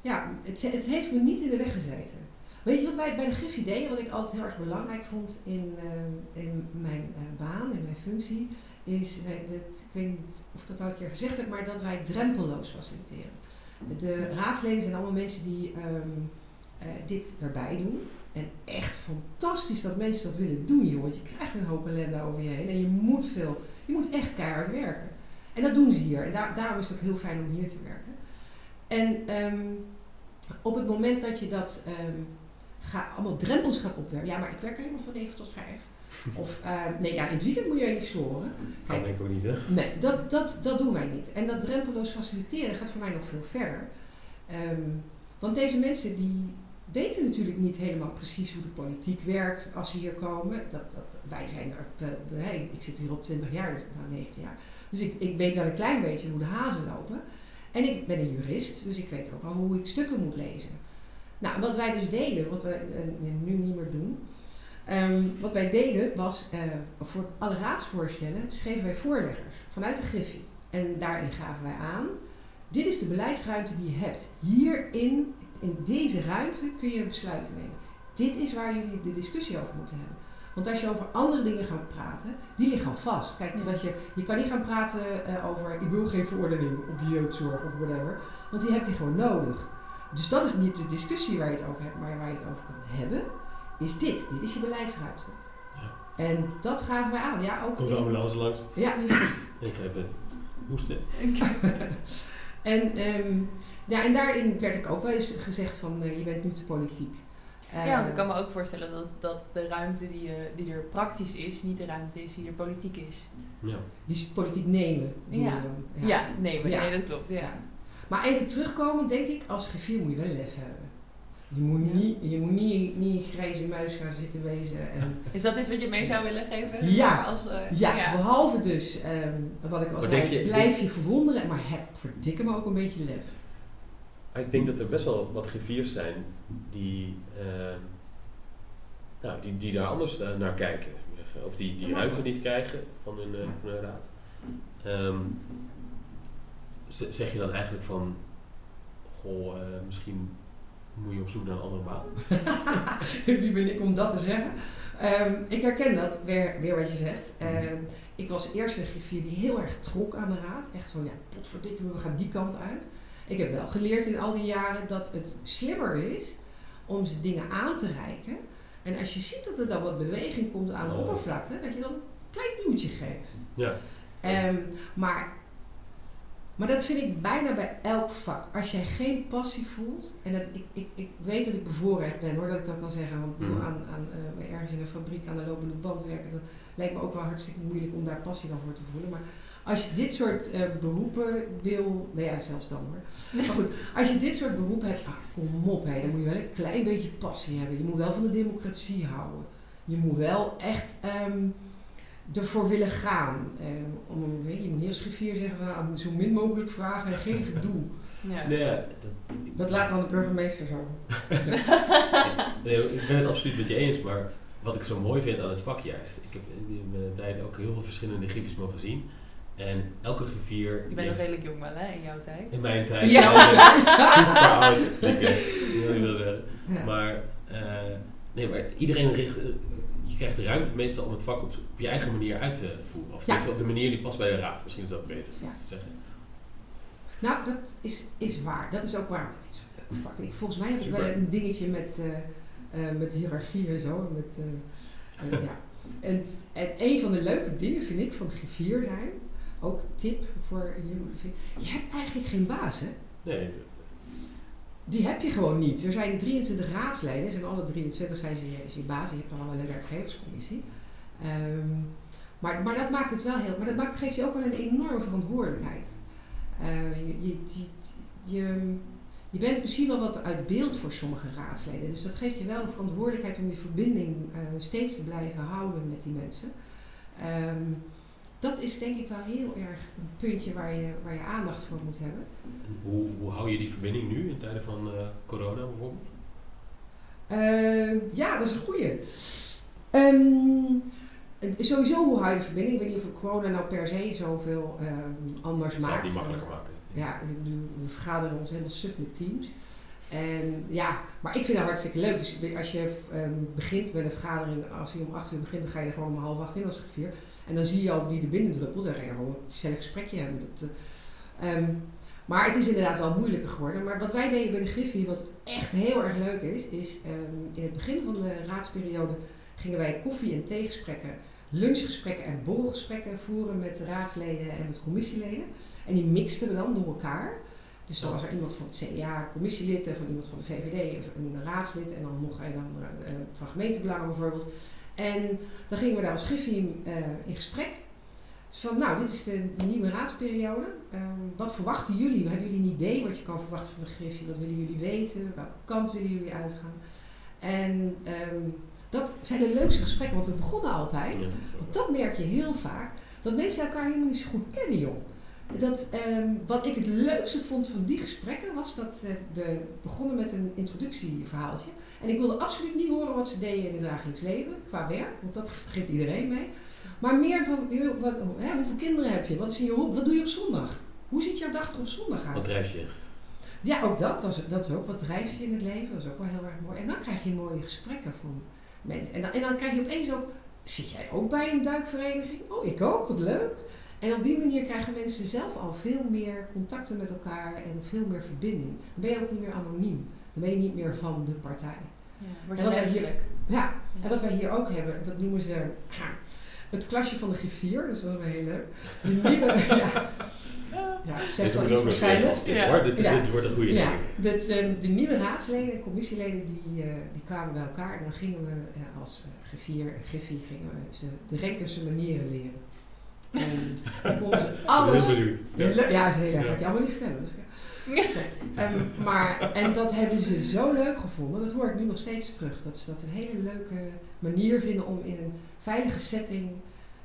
ja, het, het heeft me niet in de weg gezeten. Weet je wat wij bij de Griffie deden, wat ik altijd heel erg belangrijk vond in, ehm, in mijn baan, in mijn functie, is, nee, dat, ik weet niet of ik dat al een keer gezegd heb, maar dat wij drempelloos faciliteren. De raadsleden zijn allemaal mensen die ehm, eh, dit erbij doen. En echt fantastisch dat mensen dat willen doen, joh. Want je krijgt een hoop ellende over je heen en je moet veel, je moet echt keihard werken. En dat doen ze hier. En daar, daarom is het ook heel fijn om hier te werken. En ehm, op het moment dat je dat ehm, ga, allemaal drempels gaat opwerken. Ja, maar ik werk helemaal van 9 tot 5. Of eh, nee, ja, in het weekend moet je niet storen. Kan denk ik ook niet, hè? Nee, dat, dat, dat doen wij niet. En dat drempelloos faciliteren gaat voor mij nog veel verder. Ehm, want deze mensen die weten natuurlijk niet helemaal precies hoe de politiek werkt als ze hier komen. Dat, dat, wij zijn er, ik zit hier al 20 jaar, dus- nou 19 jaar. Dus ik, ik weet wel een klein beetje hoe de hazen lopen. En ik ben een jurist, dus ik weet ook al hoe ik stukken moet lezen. Nou, wat wij dus deden, wat we eh, nu niet meer doen. Ehm, wat wij deden was, eh, voor alle raadsvoorstellen schreven wij voorleggers vanuit de Griffie. En daarin gaven wij aan, dit is de beleidsruimte die je hebt. Hierin, in deze ruimte kun je besluiten nemen. Dit is waar jullie de discussie over moeten hebben. Want als je over andere dingen gaat praten, die liggen al vast. Kijk, Ja. dat je, je kan niet gaan praten eh, over, ik wil geen verordening op de jeugdzorg of whatever. Want die heb je gewoon nodig. Dus dat is niet de discussie waar je het over hebt, maar waar je het over kan hebben, is dit. Dit is je beleidsruimte. Ja. En dat gaven wij aan. Ja, ook Komt de ambulance langs. ja, Ik even hoesten. en, ehm, ja, en daarin werd ik ook wel eens gezegd van eh, je bent nu te politiek. Eh, Ja, want ik kan me ook voorstellen dat, dat de ruimte die, eh, die er praktisch is, niet de ruimte is die er politiek is. Ja. Die is politiek nemen. Ja. dan? Ja, Ja. nee, dat klopt. Ja. Ja. Maar even terugkomen, denk ik, als griffier moet je wel lef hebben. Je moet, Ja. niet, je moet niet, niet grijze muis gaan zitten wezen. En, Is dat iets wat je mee zou willen geven? Ja. Als, eh, ja, behalve dus, ehm, wat ik al zei, je- blijf je verwonderen, maar heb verdikke me ook een beetje lef. Ik denk dat er best wel wat griffiers zijn die, eh, nou, die, die daar anders eh, naar kijken. Of die die ruimte niet krijgen van hun, eh, van hun raad. Ehm, zeg je dan eigenlijk van, goh, misschien moet je op zoek naar een andere baan? Wie ben ik om dat te zeggen? Ehm, ik herken dat, weer, weer wat je zegt. Ehm, ik was eerst een griffier die heel erg trok aan de raad. Echt van, ja, potverdikke, we gaan die kant uit. Ik heb wel geleerd in al die jaren dat het slimmer is om ze dingen aan te reiken. En als je ziet dat er dan wat beweging komt aan de Oh. oppervlakte, dat je dan een klein duwtje geeft. Ja. Ehm, maar, maar dat vind ik bijna bij elk vak. Als jij geen passie voelt, en dat, ik, ik, ik weet dat ik bevoorrecht ben hoor, dat ik dat kan zeggen. Want Mhm. aan, aan, eh, ergens in een fabriek aan de lopende band werken, dat lijkt me ook wel hartstikke moeilijk om daar passie dan voor te voelen. Maar als je dit soort eh, beroepen wil, nou ja, zelfs dan hoor. Maar goed, als je dit soort beroepen hebt, ah, kom op hé, dan moet je wel een klein beetje passie hebben. Je moet wel van de democratie houden. je moet wel echt ehm, ervoor willen gaan. Ehm, om een, weet je, je moet niet als griffier zeggen van nou, zo min mogelijk vragen en geen gedoe. Ja. Nee, ja, dat, Dat laten we aan de burgemeester zo. nee, ik ben het absoluut met je eens, maar wat ik zo mooi vind aan het vak juist. Ik heb in mijn tijd ook heel veel verschillende griffiers mogen zien. En elke griffier... Je bent nog redelijk jong wel, hè, in jouw tijd. In mijn tijd. In jouw ja, tijd. Super oud. Oké, wil ik wel zeggen. Ja. Maar, eh, nee, maar iedereen richt... je krijgt de ruimte meestal om het vak op, op je eigen manier uit te voeren. Of Ja. op de manier die past bij de raad. Misschien is dat beter Ja. te zeggen. Nou, dat is, is waar. Dat is ook waar. Het is een vak. Ik, volgens mij heb ik wel een dingetje met, eh, met hiërarchie en zo. Met, eh, ja. en, en een van de leuke dingen vind ik van griffier zijn, ook tip voor een jonge griffier, je hebt eigenlijk geen baas hè. Nee, dat, Die heb je gewoon niet. Er zijn 23 raadsleden en alle 23 zijn ze je, je baas je hebt dan wel een werkgeverscommissie. Ehm, maar, maar dat maakt het wel heel, maar dat geeft je ook wel een enorme verantwoordelijkheid. Eh, je, je, je, je, bent misschien wel wat uit beeld voor sommige raadsleden. Dus dat geeft je wel een verantwoordelijkheid om die verbinding eh, steeds te blijven houden met die mensen. Ehm, dat is denk ik wel heel erg een puntje waar je, waar je aandacht voor moet hebben. en hoe, hoe hou je die verbinding nu in tijden van eh, corona bijvoorbeeld? Ehm, ja, dat is een goeie. Ehm, sowieso, hoe hou je de verbinding? Ik weet niet of corona nou per se zoveel ehm, anders Dat zou het maakt. niet makkelijker maken. Ja, we vergaderen ons helemaal suf met teams. En ja, maar ik vind dat hartstikke leuk. Dus als je begint met een vergadering, als je om acht uur begint, dan ga je er gewoon om half acht in als griffier. En dan zie je al wie er binnen druppelt. Dan ga je gewoon een gezellig gesprekje hebben. Dat, eh, ehm, maar het is inderdaad wel moeilijker geworden. Maar wat wij deden bij de Griffie, wat echt heel erg leuk is, is ehm, in het begin van de raadsperiode gingen wij koffie- en theegesprekken, lunchgesprekken en borrelgesprekken voeren met de raadsleden en met commissieleden. En die mixten we dan door elkaar. Dus dan was er iemand van het CDA, commissielid, en van iemand van de VVD, een raadslid en dan nog een andere eh, van gemeentebelangen bijvoorbeeld. En dan gingen we daar als Griffie eh, in gesprek. Dus van, nou, dit is de, de nieuwe raadsperiode. Ehm, wat verwachten jullie? Hebben jullie een idee wat je kan verwachten van de Griffie? Wat willen jullie weten? Welke kant willen jullie uitgaan? En ehm, dat zijn de leukste gesprekken, want we begonnen altijd. Want dat merk je heel vaak, dat mensen elkaar helemaal niet zo goed kennen, joh. Dat, ehm, wat ik het leukste vond van die gesprekken was dat eh, we begonnen met een introductieverhaaltje. En ik wilde absoluut niet horen wat ze deden in het dagelijks leven, qua werk, want dat begint iedereen mee. Maar meer wat, hè, hoeveel kinderen heb je? Wat, is in je, wat doe je op zondag? Hoe ziet jouw dag er op zondag uit? Wat drijf je? Ja, ook dat. Dat is, dat is ook wat drijft je in het leven. Dat is ook wel heel erg mooi. En dan krijg je mooie gesprekken van mensen. En dan, en dan krijg je opeens ook... Zit jij ook bij een duikvereniging? Oh, ik ook. Wat leuk. En op die manier krijgen mensen zelf al veel meer contacten met elkaar en veel meer verbinding. Dan ben je ook niet meer anoniem. Dan ben je niet meer van de partij. Ja, En wat wij hier-. Ja, en wat wij hier ook hebben, dat noemen ze ha, het klasje van de griffier. Dat is wel heel leuk. De nieuwe, ja, ja, ik zeg Deze wel iets waarschijnlijk. Ja. hoor. Dit, Ja. dit wordt een goede Ja, dat, ehm, de nieuwe raadsleden, commissieleden, die, eh, die kwamen bij elkaar en dan gingen we eh, als uh, griffier en griffie gingen we ze de Renkense manieren leren. En dan konden ze alles... heel benieuwd. Ja, Ja. le- ja, is heel erg. Ja. Ga ik je allemaal niet vertellen. Dus, Ehm, maar, en dat hebben ze zo leuk gevonden. Dat hoor ik nu nog steeds terug. Dat ze dat een hele leuke manier vinden om in een veilige setting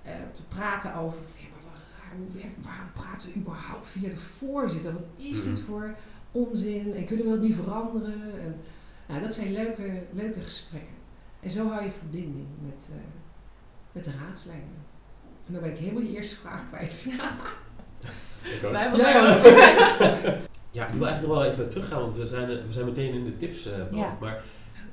eh, te praten over... Ja, maar wat raar, hoe werkt, waarom praten we überhaupt via de voorzitter? Wat is dit Mhm. voor onzin? En kunnen we dat niet veranderen? En, nou, dat zijn leuke, leuke gesprekken. En zo hou je verbinding met, eh, met de raadsleden. En dan ben ik helemaal die eerste vraag kwijt. Ik ook. Wij hebben Ja, ja. Ja, ik wil eigenlijk nog wel even teruggaan, want we zijn, we zijn meteen in de tips. Ja. Maar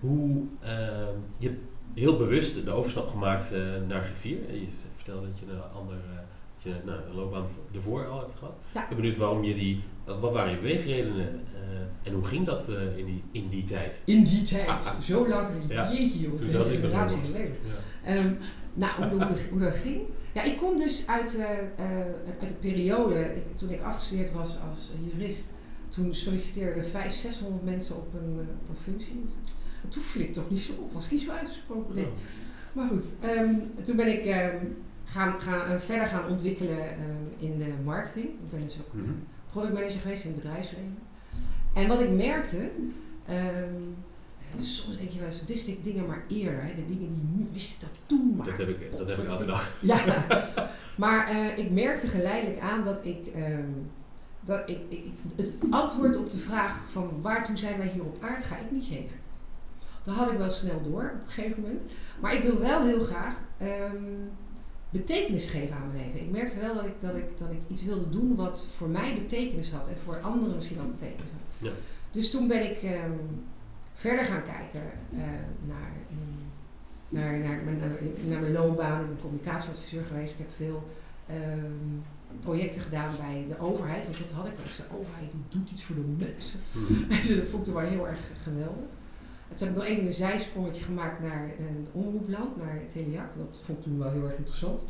hoe, ehm, je hebt heel bewust de overstap gemaakt eh, naar griffier. Eh, Je vertelde dat je een ander, eh, dat je nou, een loopbaan ervoor al hebt gehad. Ja. Ik ben benieuwd waarom je die, wat waren je beweegredenen en hoe ging dat in, die, in die tijd? In die tijd, zo lang, Ja. jeetje joh, Toen een hele ik was. geleden. Ja. Ehm, nou, hoe, hoe, hoe dat ging? Ja, ik kom dus uit, uit de periode, toen ik afgestudeerd was als jurist, toen solliciteerden 500, 600 mensen op een, eh, op een functie. En toen viel ik toch niet zo op, was niet zo uitgesproken. Nee. Maar goed, ehm, toen ben ik ehm, gaan, gaan, eh, verder gaan ontwikkelen ehm, in de marketing. Ik ben dus ook Mhm. productmanager geweest in het bedrijfsleven. En wat ik merkte, soms denk je wel eens, wist ik dingen maar eerder. Hè? De dingen die nu wist ik dat toen maar. Dat heb ik, dat heb ik elke dag. Ja, maar eh, ik merkte geleidelijk aan dat ik, dat ik, ik, het antwoord op de vraag van waartoe zijn wij hier op aard ga ik niet geven. Dat had ik wel snel door op een gegeven moment. Maar ik wil wel heel graag ehm, betekenis geven aan mijn leven. Ik merkte wel dat ik, dat, ik, dat ik iets wilde doen wat voor mij betekenis had en voor anderen misschien ook betekenis had. Ja. Dus toen ben ik ehm, verder gaan kijken eh, naar, ehm, naar, naar, mijn, naar, naar mijn loopbaan. Ik ben communicatieadviseur geweest. Ik heb veel projecten gedaan bij de overheid. Want dat had ik eens. De overheid die doet iets voor de mensen. Mhm. Dus dat vond ik toen wel heel erg geweldig. En toen heb ik nog even een zijsprongetje gemaakt naar een omroepland, naar Teliac. Dat vond ik toen wel heel erg interessant.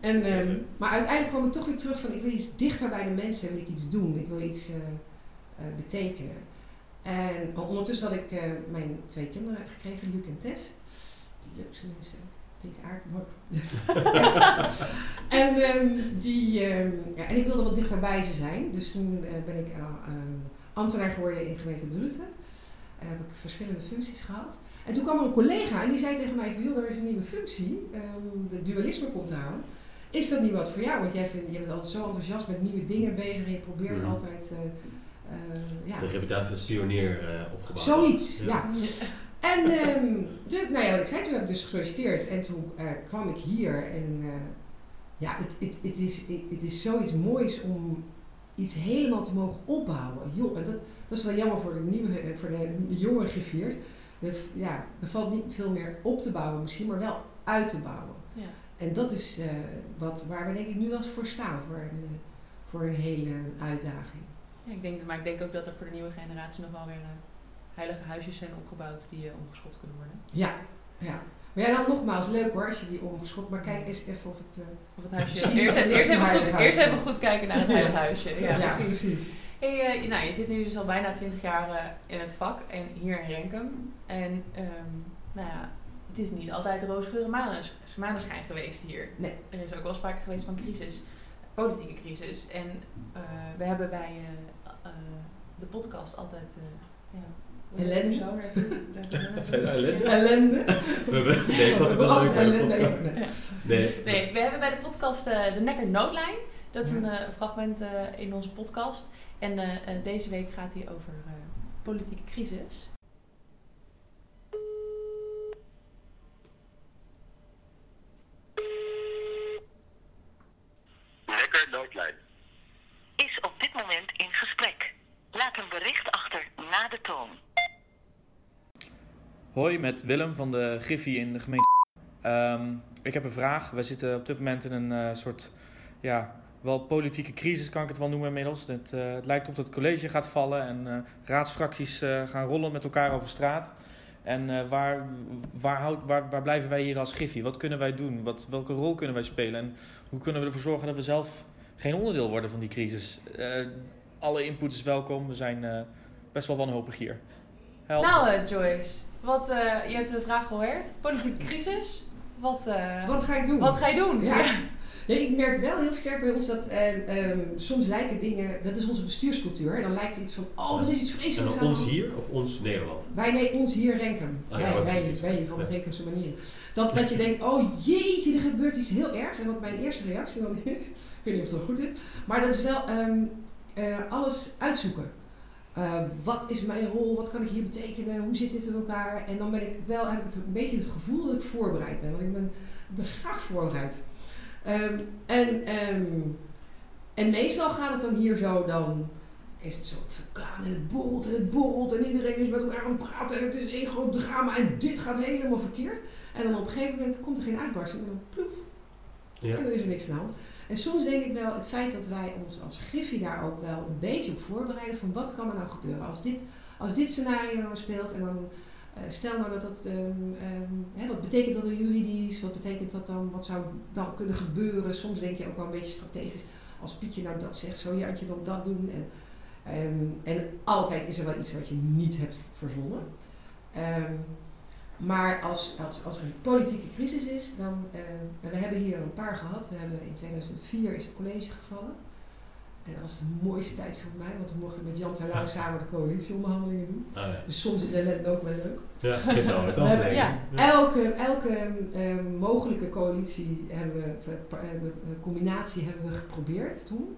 En, ehm, maar uiteindelijk kwam ik toch weer terug van ik wil iets dichter bij de mensen, wil ik iets doen, ik wil iets eh, eh, betekenen. En ondertussen had ik eh, mijn twee kinderen gekregen, Luc en Tess. De leukste mensen. Is aardig. en, ehm, die, ehm, ja, en ik wilde wat dichter bij ze zijn. Dus toen eh, ben ik eh, ehm, ambtenaar geworden in gemeente Druten. En heb ik verschillende functies gehad. En toen kwam er een collega en die zei tegen mij van... joh, er is een nieuwe functie. ehm, de dualisme komt eraan. Is dat niet wat voor jou? Want jij, vindt, jij bent altijd zo enthousiast met nieuwe dingen bezig... en je probeert Mhm. altijd... eh, eh, ja, De reputatie als pionier eh, opgebouwd. Zoiets, ja. En toen- nou ja, wat ik zei, toen heb ik dus gesolliciteerd en toen eh, kwam ik hier en eh, ja, het, het, het, is, het, is zoiets moois om iets helemaal te mogen opbouwen. Joh, en dat, dat is wel jammer voor de, nieuwe, eh, voor de, jonge griffiers. Er, ja, er valt niet veel meer op te bouwen misschien, maar wel uit te bouwen. Ja. En dat is wat, waar we denk ik nu wel eens voor staan, voor een, voor een hele uitdaging. Ja, ik denk, maar ik denk ook dat er voor de nieuwe generatie nog wel weer heilige huisjes zijn opgebouwd die uh, omgeschot kunnen worden. Ja, ja. Maar ja, dan nogmaals, leuk hoor als je die omschot. Maar kijk eens even of het... eh, Of het huisje. Eerst, eerst, even heilige goed, eerst even goed kijken naar het heilige huisje. Ja, ja, precies. precies. Hey, eh, nou, je zit nu dus al bijna 20 jaar eh, in het vak en hier in Renkum. En ehm, nou ja, het is niet altijd roosgeur en manes- maneschijn geweest hier. Nee. Er is ook wel sprake geweest van crisis, politieke crisis. En eh, we hebben bij eh, eh, de podcast altijd... eh, ja, Ellende. het zo? Zijn er ellende? Ellende. We hebben- Nee, ik zat We er wel brachten leuk bij de ellende podcast. even. Nee. Nee, we hebben bij de podcast eh, de Nekker Noodlijn. Dat is een eh, fragment eh, in onze podcast. En eh, eh, deze week gaat hij over eh, politieke crisis. Lekker noodlijn. is op dit moment in gesprek. Laat een bericht achter na de toon. Hoi, met Willem van de Griffie in de gemeente. Ehm, ik heb een vraag. We zitten op dit moment in een eh, soort, ja, wel politieke crisis kan ik het wel noemen inmiddels. Het, eh, het lijkt op dat het college gaat vallen en eh, raadsfracties gaan rollen met elkaar over straat. En waar, waar, houdt, waar, waar blijven wij hier als Griffie? Wat kunnen wij doen? Wat, welke rol kunnen wij spelen? En hoe kunnen we ervoor zorgen dat we zelf geen onderdeel worden van die crisis? Alle input is welkom. We zijn best wel wanhopig hier. Help. Nou, Joyce, wat, eh, je hebt de vraag gehoord. Politieke crisis. Wat, eh, Wat ga ik doen? wat ga je doen? Ja. Ik merk wel heel sterk bij ons dat eh, ehm, soms lijken dingen, dat is onze bestuurscultuur, en dan lijkt het iets van, oh, er is iets vreselijks aan ons hier of ons Nederland? Wij, nee, ons hier renken. Ah, ja, wij, wij, precies. wij van de manier. Dat, dat je denkt, oh jeetje, er gebeurt iets heel ergs. En wat mijn eerste reactie dan is, ik weet niet of dat goed is, maar dat is wel ehm, eh, alles uitzoeken. Eh, wat is mijn rol? Wat kan ik hier betekenen? Hoe zit dit in elkaar? En dan ben ik wel, heb ik het een beetje het gevoel dat ik voorbereid ben. Want ik ben, ik ben graag voorbereid. Ehm, en, ehm, en meestal gaat het dan hier zo, dan is het zo vulkaan en het borrelt en het borrelt en iedereen is met elkaar aan het praten en het is één groot drama en dit gaat helemaal verkeerd. En dan op een gegeven moment komt er geen uitbarsting en dan ploef, Ja. en dan is er niks aan de hand. En soms denk ik wel, het feit dat wij ons als Griffie daar ook wel een beetje op voorbereiden van wat kan er nou gebeuren als dit, als dit scenario nou speelt en dan eh, stel nou dat dat, ehm, ehm, hè, wat betekent dat dan juridisch, wat betekent dat dan, wat zou dan kunnen gebeuren. Soms denk je ook wel een beetje strategisch, als Pietje nou dat zegt, zou Jantje dan dat doen. En, ehm, en altijd is er wel iets wat je niet hebt verzonnen. Maar als, als, als er een politieke crisis is, dan. eh, en we hebben hier een paar gehad. We hebben in 2004 is het college gevallen. En dat was de mooiste tijd voor mij, want we mochten met Jan Terlouw samen de coalitieonderhandelingen doen. Ah, ja. Dus soms is ellende ook wel leuk. Ja, geeft wel kans, ik. ja, Elke, elke eh, mogelijke coalitie hebben we, eh, eh, combinatie hebben we geprobeerd toen.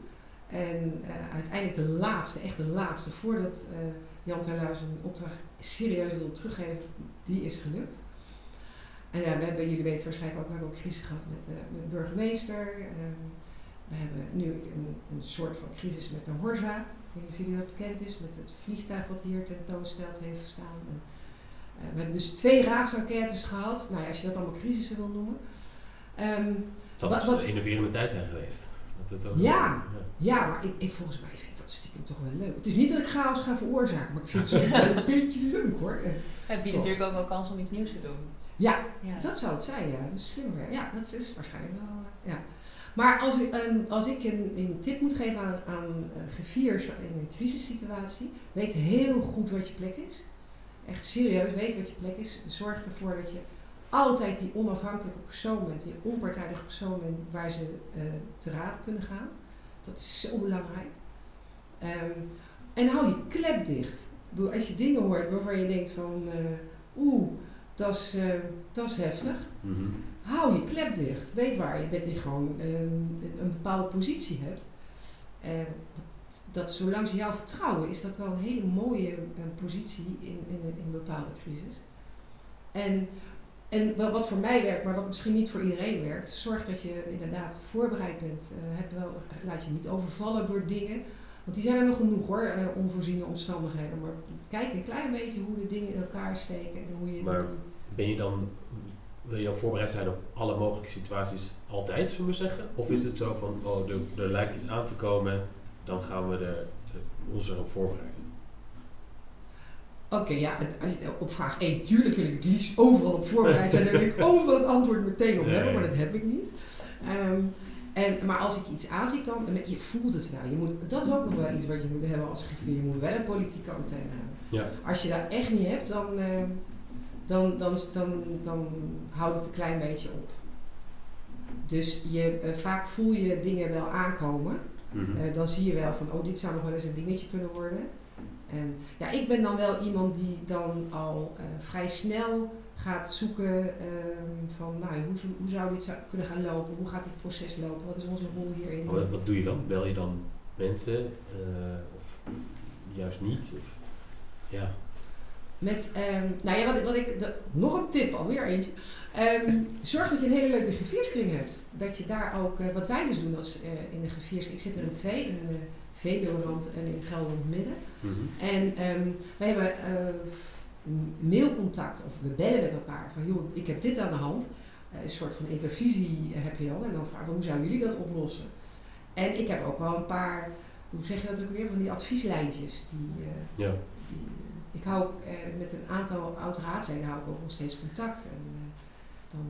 En eh, uiteindelijk de laatste, echt de laatste, voordat eh, Jan Terlouw zijn opdracht serieus wilde teruggeven, die is gelukt. En ja, we hebben, jullie weten waarschijnlijk ook, we hebben ook crisis gehad met, eh, de burgemeester. Ehm, we hebben nu een, een soort van crisis met de Horza. Ik weet niet of jullie dat bekend is, met het vliegtuig wat hier tentoongesteld heeft gestaan. En, we hebben dus twee raadsenquêtes gehad. Nou ja, als je dat allemaal crisissen wil noemen. Ehm, Het zal Wat- een enerverende tijd zijn geweest. Dat het ook, Ja. ja, maar ik, ik, volgens mij vind ik dat stiekem toch wel leuk. Het is niet dat ik chaos ga veroorzaken, maar ik vind het wel een beetje leuk hoor. En het biedt Toch. natuurlijk ook wel kans om iets nieuws te doen. ja, Ja. dat zou het zijn, ja. Dat is slimmer. Ja, dat is waarschijnlijk wel. eh, Ja. Maar als ik, een, als ik een, een tip moet geven aan, aan eh, griffiers in een crisissituatie, weet heel goed wat je plek is. Echt serieus, weet wat je plek is. Zorg ervoor dat je altijd die onafhankelijke persoon bent, die onpartijdige persoon bent waar ze eh, te raad kunnen gaan. Dat is zo belangrijk. Ehm, en hou je klep dicht. Bedoel, als je dingen hoort waarvan je denkt van, eh, oeh, dat is, eh, dat is heftig. Mhm. Hou je klep dicht. Weet waar je, dat je gewoon ehm, een bepaalde positie hebt. En dat zolang ze jou vertrouwen, is dat wel een hele mooie positie in, in, in een bepaalde crisis. En, en wat, voor mij werkt, maar wat misschien niet voor iedereen werkt, zorg dat je inderdaad voorbereid bent. Eh, heb wel, laat je niet overvallen door dingen. Want die zijn er nog genoeg hoor, eh, onvoorziene omstandigheden. Maar kijk een klein beetje hoe de dingen in elkaar steken en hoe je Maar- Ben je dan, wil je dan voorbereid zijn op alle mogelijke situaties altijd, zullen we zeggen? Of is het zo van, oh, er, er lijkt iets aan te komen, dan gaan we er- ons erop voorbereiden? Oké, ja, op vraag 1, tuurlijk wil ik het liefst overal op voorbereid zijn. Daar wil ik overal het antwoord meteen op hebben, maar dat heb ik niet. Ehm, en, maar als ik iets aan zie komen, en je voelt het wel. Je moet, dat is ook nog wel iets wat je moet hebben als griffier. Je moet wel een politieke antenne hebben. Ja. Als je dat echt niet hebt, dan, ehm, dan, dan, dan, dan houdt het een klein beetje op. Dus je, eh, vaak voel je dingen wel aankomen. Mhm. Eh, dan zie je wel van, oh, dit zou nog wel eens een dingetje kunnen worden. En ja, ik ben dan wel iemand die dan al eh, vrij snel gaat zoeken ehm, van, nou, hoe, zou- hoe zou dit zou kunnen gaan lopen? Hoe gaat dit proces lopen? Wat is onze rol hierin? Wat, wat doe je dan? Bel je dan mensen eh, of juist niet? Of, ja. Met, ehm, nou ja, wat, wat ik, de- nog een tip, alweer eentje. Ehm, zorg dat je een hele leuke grifierskring hebt. Dat je daar ook, eh, wat wij dus doen als, in de grifierskring, ik zit er in twee, in de Veluwerand en in Gelderland Midden. Mhm. En ehm we hebben een mailcontact of we bellen met elkaar van joh, ik heb dit aan de hand. Eh, een soort van intervisie heb je dan en dan vragen we hoe zouden jullie dat oplossen. En ik heb ook wel een paar, hoe zeg je dat ook weer, van die advieslijntjes. Die, eh, Ja. die, ik hou ook, met een aantal oud-raadsleden hou ik ook nog steeds contact. En dan,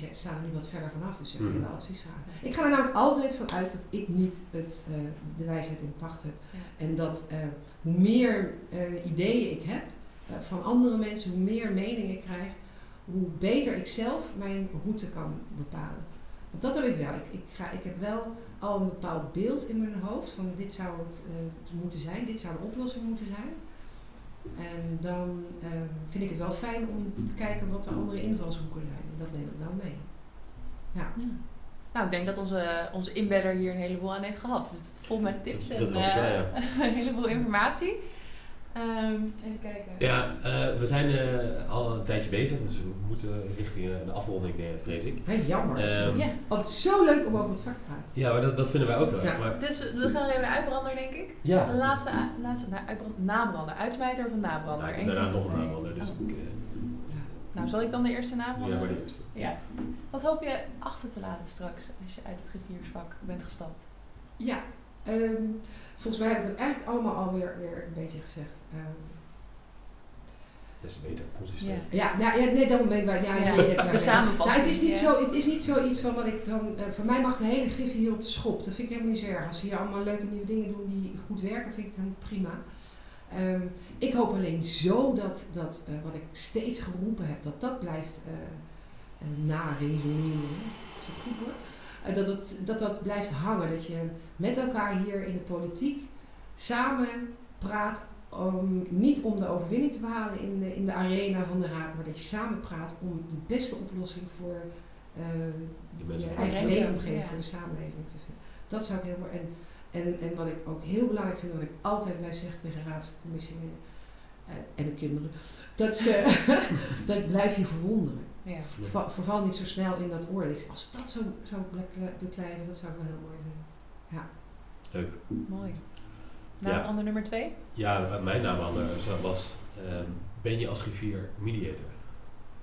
die, staan er nu wat verder vanaf, dus ze hebben Mhm. wel adviesvragen. Ik ga er namelijk altijd van uit dat ik niet het, eh, de wijsheid in pacht heb. Ja. En dat eh, hoe meer eh, ideeën ik heb eh, van andere mensen, hoe meer meningen ik krijg, hoe beter ik zelf mijn route kan bepalen. Want dat heb ik wel. Ik, ik, ga, ik heb wel al een bepaald beeld in mijn hoofd van dit zou het eh, moeten zijn, dit zou de oplossing moeten zijn. En dan eh, vind ik het wel fijn om te kijken wat de andere invalshoeken zijn. En dat neem ik wel mee. Ja. Nou, ik denk dat onze, onze inbedder hier een heleboel aan heeft gehad. Dus het is vol met tips en eh, ja. een heleboel informatie. Ehm, even kijken. Ja, eh, we zijn eh, al een tijdje bezig, dus we moeten richting eh, de afronding, vrees ik. Hé, jammer. Ehm, Ja, Altijd zo leuk om over het vak te praten. Ja, maar dat, dat vinden wij ook wel. Ja. Maar, dus we gaan even naar uitbrander, denk ik. ja. De laatste, laatste nou, uitbrand, nabrander. Uitsmijter of nabrander? Nou, Eén daarna van nog een nabrander, dus Oh. ik, eh, Nou, zal ik dan de eerste nabrander? ja, maar de eerste. Ja. Wat hoop je achter te laten straks als je uit het grifiersvak bent gestapt? Ja, ehm, volgens mij heb ik dat eigenlijk allemaal alweer weer een beetje gezegd. Ehm, Des te beter, consistent. ja, nou, ja, nee, daarom ben ik bij. Ja, Ja, nee, dat samenvatting, Nou, het, is niet ja. zo, het is niet zoiets van wat ik dan. eh, voor mij mag de hele griffie hier op de schop. Dat vind ik helemaal niet zo erg. Als ze hier allemaal leuke nieuwe dingen doen die goed werken, vind ik het dan prima. Ehm, ik hoop alleen zo dat, dat eh, wat ik steeds geroepen heb, dat dat blijft. eh, eh, na-resoneren. Is dat goed hoor? Eh, dat, het, dat dat blijft hangen. Dat je met elkaar hier in de politiek samen praat. Om, niet om de overwinning te behalen in de, in de arena van de raad, maar dat je samen praat om de beste oplossing voor eh, mensen je eigen leefomgeving, Ja. voor de samenleving te vinden. Dat zou ik heel mooi. En, en, en wat ik ook heel belangrijk vind, wat ik altijd blijf zeggen tegen raadscommissie eh, en mijn kinderen, dat, ze, dat blijf je verwonderen. Ja. Verval, verval niet zo snel in dat oordeel. Als dat zo zou bekle- bekleiden, dat zou ik wel heel mooi vinden. Leuk. Mooi. Nou, Ja. ander nummer twee. Ja, eh, mijn naam anders was, ehm, ben je als griffier mediator?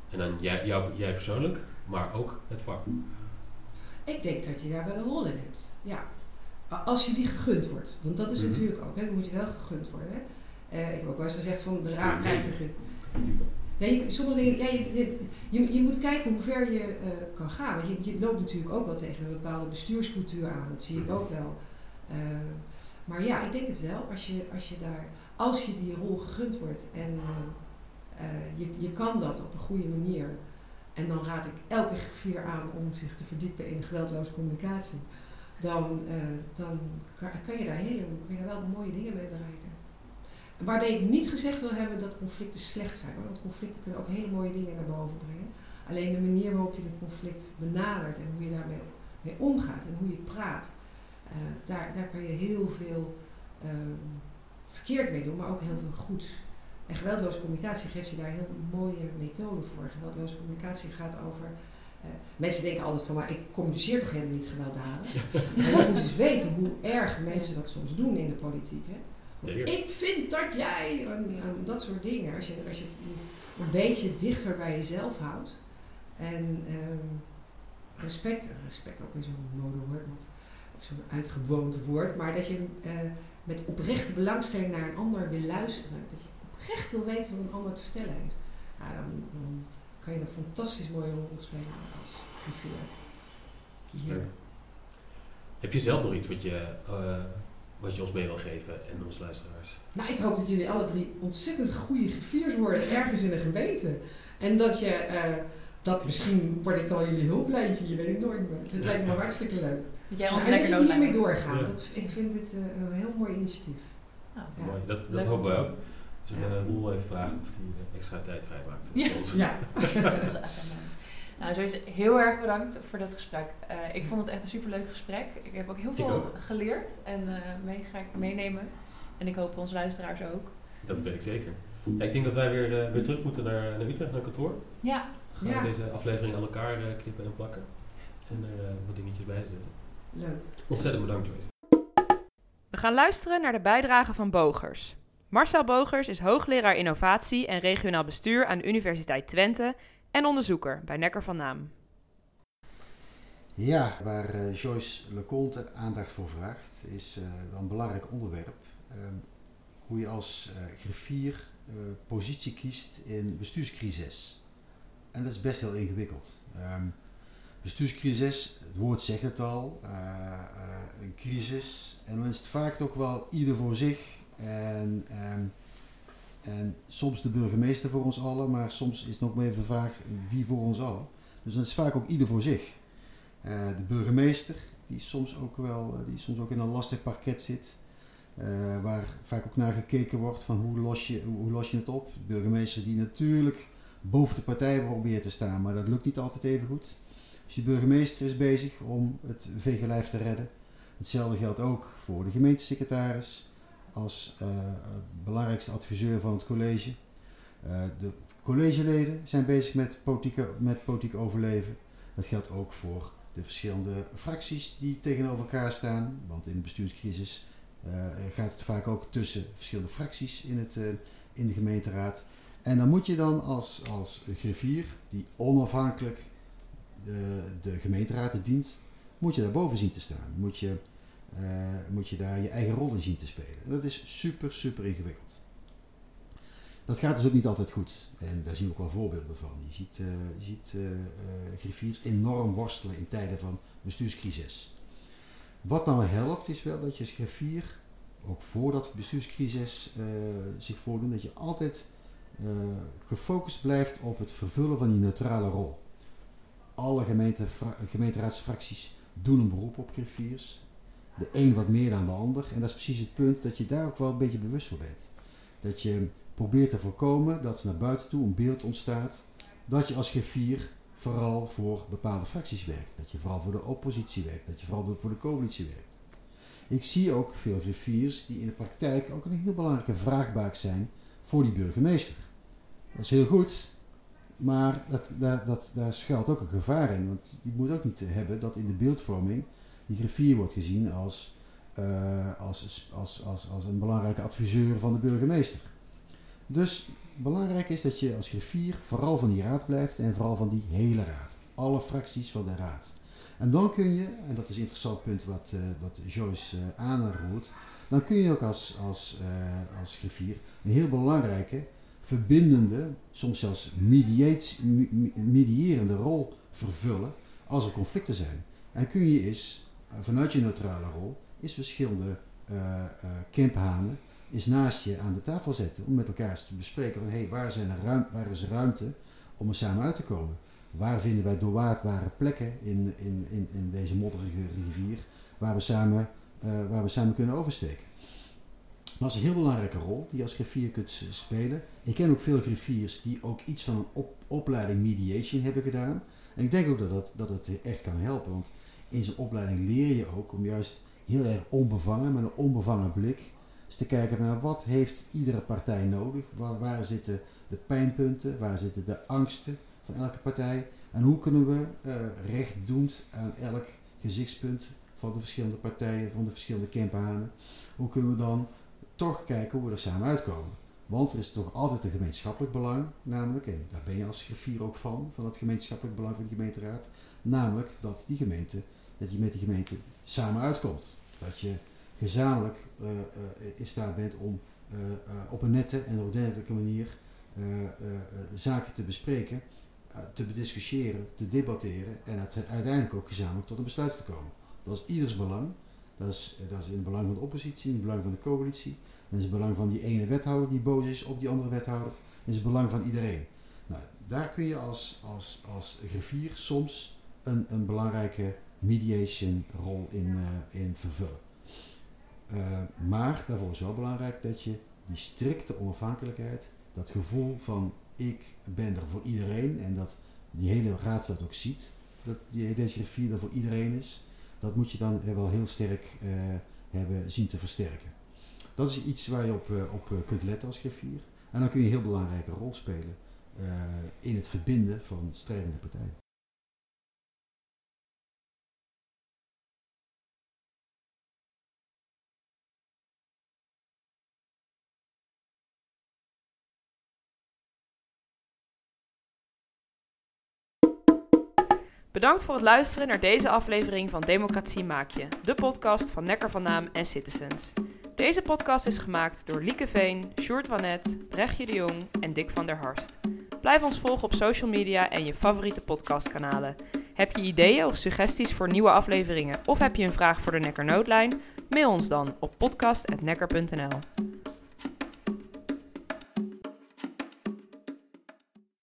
En dan jij, jou, jij persoonlijk, maar ook het vak. Ik denk dat je daar wel een rol in hebt. Ja. Als je die gegund wordt. Want dat is Mhm. natuurlijk ook, hè, dat moet je wel gegund worden. Hè. Eh, ik heb ook wel eens gezegd van de raad krijgt Ja, je, sommige dingen, ja, je, je, moet kijken hoe ver je eh, kan gaan. Want je, je loopt natuurlijk ook wel tegen een bepaalde bestuurscultuur aan. Dat zie ik ook wel. Eh, maar ja, ik denk het wel. Als je, als je, daar, als je die rol gegund wordt en eh, je, je kan dat op een goede manier. En dan raad ik elke griffier aan om zich te verdiepen in geweldloze communicatie. Dan, dan kan, kan je daar hele, kan je daar wel mooie dingen mee bereiken. Waarbij ik niet gezegd wil hebben dat conflicten slecht zijn. Want conflicten kunnen ook hele mooie dingen naar boven brengen. Alleen de manier waarop je het conflict benadert en hoe je daarmee mee omgaat en hoe je praat, eh, daar, daar kan je heel veel ehm, verkeerd mee doen, maar ook heel veel goeds. En geweldloze communicatie geeft je daar heel mooie methoden voor. Geweldloze communicatie gaat over. eh, mensen denken altijd van, maar ik communiceer toch helemaal niet gewelddadig. maar je moet eens weten hoe erg mensen dat soms doen in de politiek. Hè? Ik vind dat jij, en, en dat soort dingen, als je, als je het een, een beetje dichter bij jezelf houdt. En ehm, respect, respect ook weer zo'n modewoord, of, of zo'n uitgewoond woord, maar dat je eh, met oprechte belangstelling naar een ander wil luisteren. Dat je oprecht wil weten wat een ander te vertellen heeft. Ja, dan, dan kan je een fantastisch mooie rol spelen als griffier. Leuk. Heb je zelf nog iets wat je, eh, wat je ons mee wil geven en onze luisteraars? Nou, ik hoop dat jullie alle drie ontzettend goede griffiers worden ergens in een gemeente. En dat je, eh, dat misschien word ik dan jullie hulplijntje, je weet het nooit meer. Het lijkt me hartstikke leuk. Dat jij en dat lekker je hiermee. Ja. Dat, ik vind dit eh, een heel mooi initiatief. Nou, Ja. Mooi, dat, dat Leuk hopen wij ook. Dus we Ja. willen Roel even vragen of hij eh, extra tijd vrijmaakt. voor Ja. Ja. dat is echt wel nice. Nou, sowieso heel erg bedankt voor dat gesprek. Eh, ik vond het echt een superleuk gesprek. Ik heb ook heel veel ook. geleerd en eh mee ga ik meenemen. En ik hoop onze luisteraars ook. Dat weet ik zeker. Ja, ik denk dat wij weer, eh, weer terug moeten naar, naar Utrecht, naar kantoor. Ja, Gaan Ja. we deze aflevering aan elkaar eh, knippen en plakken. En er eh, wat dingetjes bij zetten. Leuk. Ontzettend bedankt Joyce. We gaan luisteren naar de bijdrage van Bogers. Marcel Bogers is hoogleraar innovatie en regionaal bestuur aan de Universiteit Twente en onderzoeker bij Nekker van Naam. Ja, waar eh, Joyce Leconte aandacht voor vraagt, is eh, wel een belangrijk onderwerp. Ehm, hoe je als eh, griffier positie kiest in bestuurscrisis. En dat is best heel ingewikkeld. Ehm, bestuurscrisis, het woord zegt het al, een crisis. En dan is het vaak toch wel ieder voor zich. En, ehm, en soms de burgemeester voor ons allen, maar soms is het nog maar even de vraag wie voor ons allen. Dus dan is vaak ook ieder voor zich. Eh, de burgemeester, die soms ook wel, eh, die soms ook in een lastig parket zit. eh, waar vaak ook naar gekeken wordt van hoe los je, hoe los je het op. De burgemeester die natuurlijk boven de partij probeert te staan, maar dat lukt niet altijd even goed. Dus die burgemeester is bezig om het vegenlijf te redden. Hetzelfde geldt ook voor de gemeentesecretaris als eh, belangrijkste adviseur van het college. Eh, de collegeleden zijn bezig met politieke, met politiek overleven. Dat geldt ook voor de verschillende fracties die tegenover elkaar staan. Want in de bestuurscrisis eh, gaat het vaak ook tussen verschillende fracties in, het, in de gemeenteraad. En dan moet je dan als, als griffier, die onafhankelijk de gemeenteraad dient, moet je daarboven zien te staan. Moet je, eh, moet je daar je eigen rol in zien te spelen. En dat is super, super ingewikkeld. Dat gaat dus ook niet altijd goed. En daar zien we ook wel voorbeelden van. Je ziet, eh, je ziet eh, griffiers enorm worstelen in tijden van bestuurscrisis. Wat nou helpt is wel dat je als griffier, ook voordat bestuurscrisis zich voordoet, dat je altijd gefocust blijft op het vervullen van die neutrale rol. alle gemeente, gemeenteraadsfracties doen een beroep op griffiers. De een wat meer dan de ander. En dat is precies het punt dat je daar ook wel een beetje bewust van bent. Dat je probeert te voorkomen dat naar buiten toe een beeld ontstaat dat je als griffier vooral voor bepaalde fracties werkt. Dat je vooral voor de oppositie werkt. Dat je vooral voor de coalitie werkt. Ik zie ook veel griffiers die in de praktijk ook een heel belangrijke vraagbaak zijn voor die burgemeester. Dat is heel goed, maar dat, daar, dat, daar schuilt ook een gevaar in. Want je moet ook niet hebben dat in de beeldvorming die griffier wordt gezien als, uh, als, als, als, als een belangrijke adviseur van de burgemeester. Dus belangrijk is dat je als griffier vooral van die raad blijft en vooral van die hele raad. Alle fracties van de raad. En dan kun je, en dat is een interessant punt wat, uh, wat Joyce uh, aanroert, dan kun je ook als, als, uh, als griffier een heel belangrijke, verbindende, soms zelfs medierende rol vervullen als er conflicten zijn. En kun je eens, vanuit je neutrale rol, is verschillende camphanen is naast je aan de tafel zetten om met elkaar eens te bespreken van hey, waar, zijn waar is ruimte om er samen uit te komen? Waar vinden wij doorwaardbare plekken in, in, in, in deze modderige rivier waar we samen, uh, waar we samen kunnen oversteken? Dat is een heel belangrijke rol die je als griffier kunt spelen. Ik ken ook veel griffiers die ook iets van een op, opleiding mediation hebben gedaan. En ik denk ook dat, dat, dat het echt kan helpen, want in zo'n opleiding leer je ook om juist heel erg onbevangen, met een onbevangen blik, is te kijken naar wat heeft iedere partij nodig, waar, waar zitten de pijnpunten, waar zitten de angsten van elke partij en hoe kunnen we uh, recht doen aan elk gezichtspunt van de verschillende partijen, van de verschillende campanen. Hoe kunnen we dan toch kijken hoe we er samen uitkomen. Want er is toch altijd een gemeenschappelijk belang, namelijk, en daar ben je als griffier ook van, van het gemeenschappelijk belang van de gemeenteraad, namelijk dat die gemeente, dat je met die gemeente samen uitkomt. Dat je gezamenlijk uh, uh, in staat bent om uh, op een nette en ordentelijke manier zaken te bespreken, te bediscussiëren, te debatteren en uiteindelijk ook gezamenlijk tot een besluit te komen. Dat is ieders belang. Dat is, dat is in het belang van de oppositie, in het belang van de coalitie. Dat is het belang van die ene wethouder die boos is op die andere wethouder. Dat is het belang van iedereen. Nou, daar kun je als, als, als griffier soms een, een belangrijke mediation rol in, in vervullen. Uh, maar daarvoor is wel belangrijk dat je die strikte onafhankelijkheid, dat gevoel van ik ben er voor iedereen en dat die hele raad dat ook ziet, dat die, deze griffier er voor iedereen is, dat moet je dan wel heel sterk hebben zien te versterken. Dat is iets waar je op, op kunt letten als griffier. En dan kun je een heel belangrijke rol spelen in het verbinden van strijdende partijen. Bedankt voor het luisteren naar deze aflevering van Democratie Maak Je, de podcast van Nekker van Naam en Citizens. Deze podcast is gemaakt door Lieke Veen, Sjoerd Wanet, Brechtje de Jong en Dick van der Harst. Blijf ons volgen op social media en je favoriete podcastkanalen. Heb je ideeën of suggesties voor nieuwe afleveringen of heb je een vraag voor de Nekker Noodlijn? Mail ons dan op podcast.nekker.nl.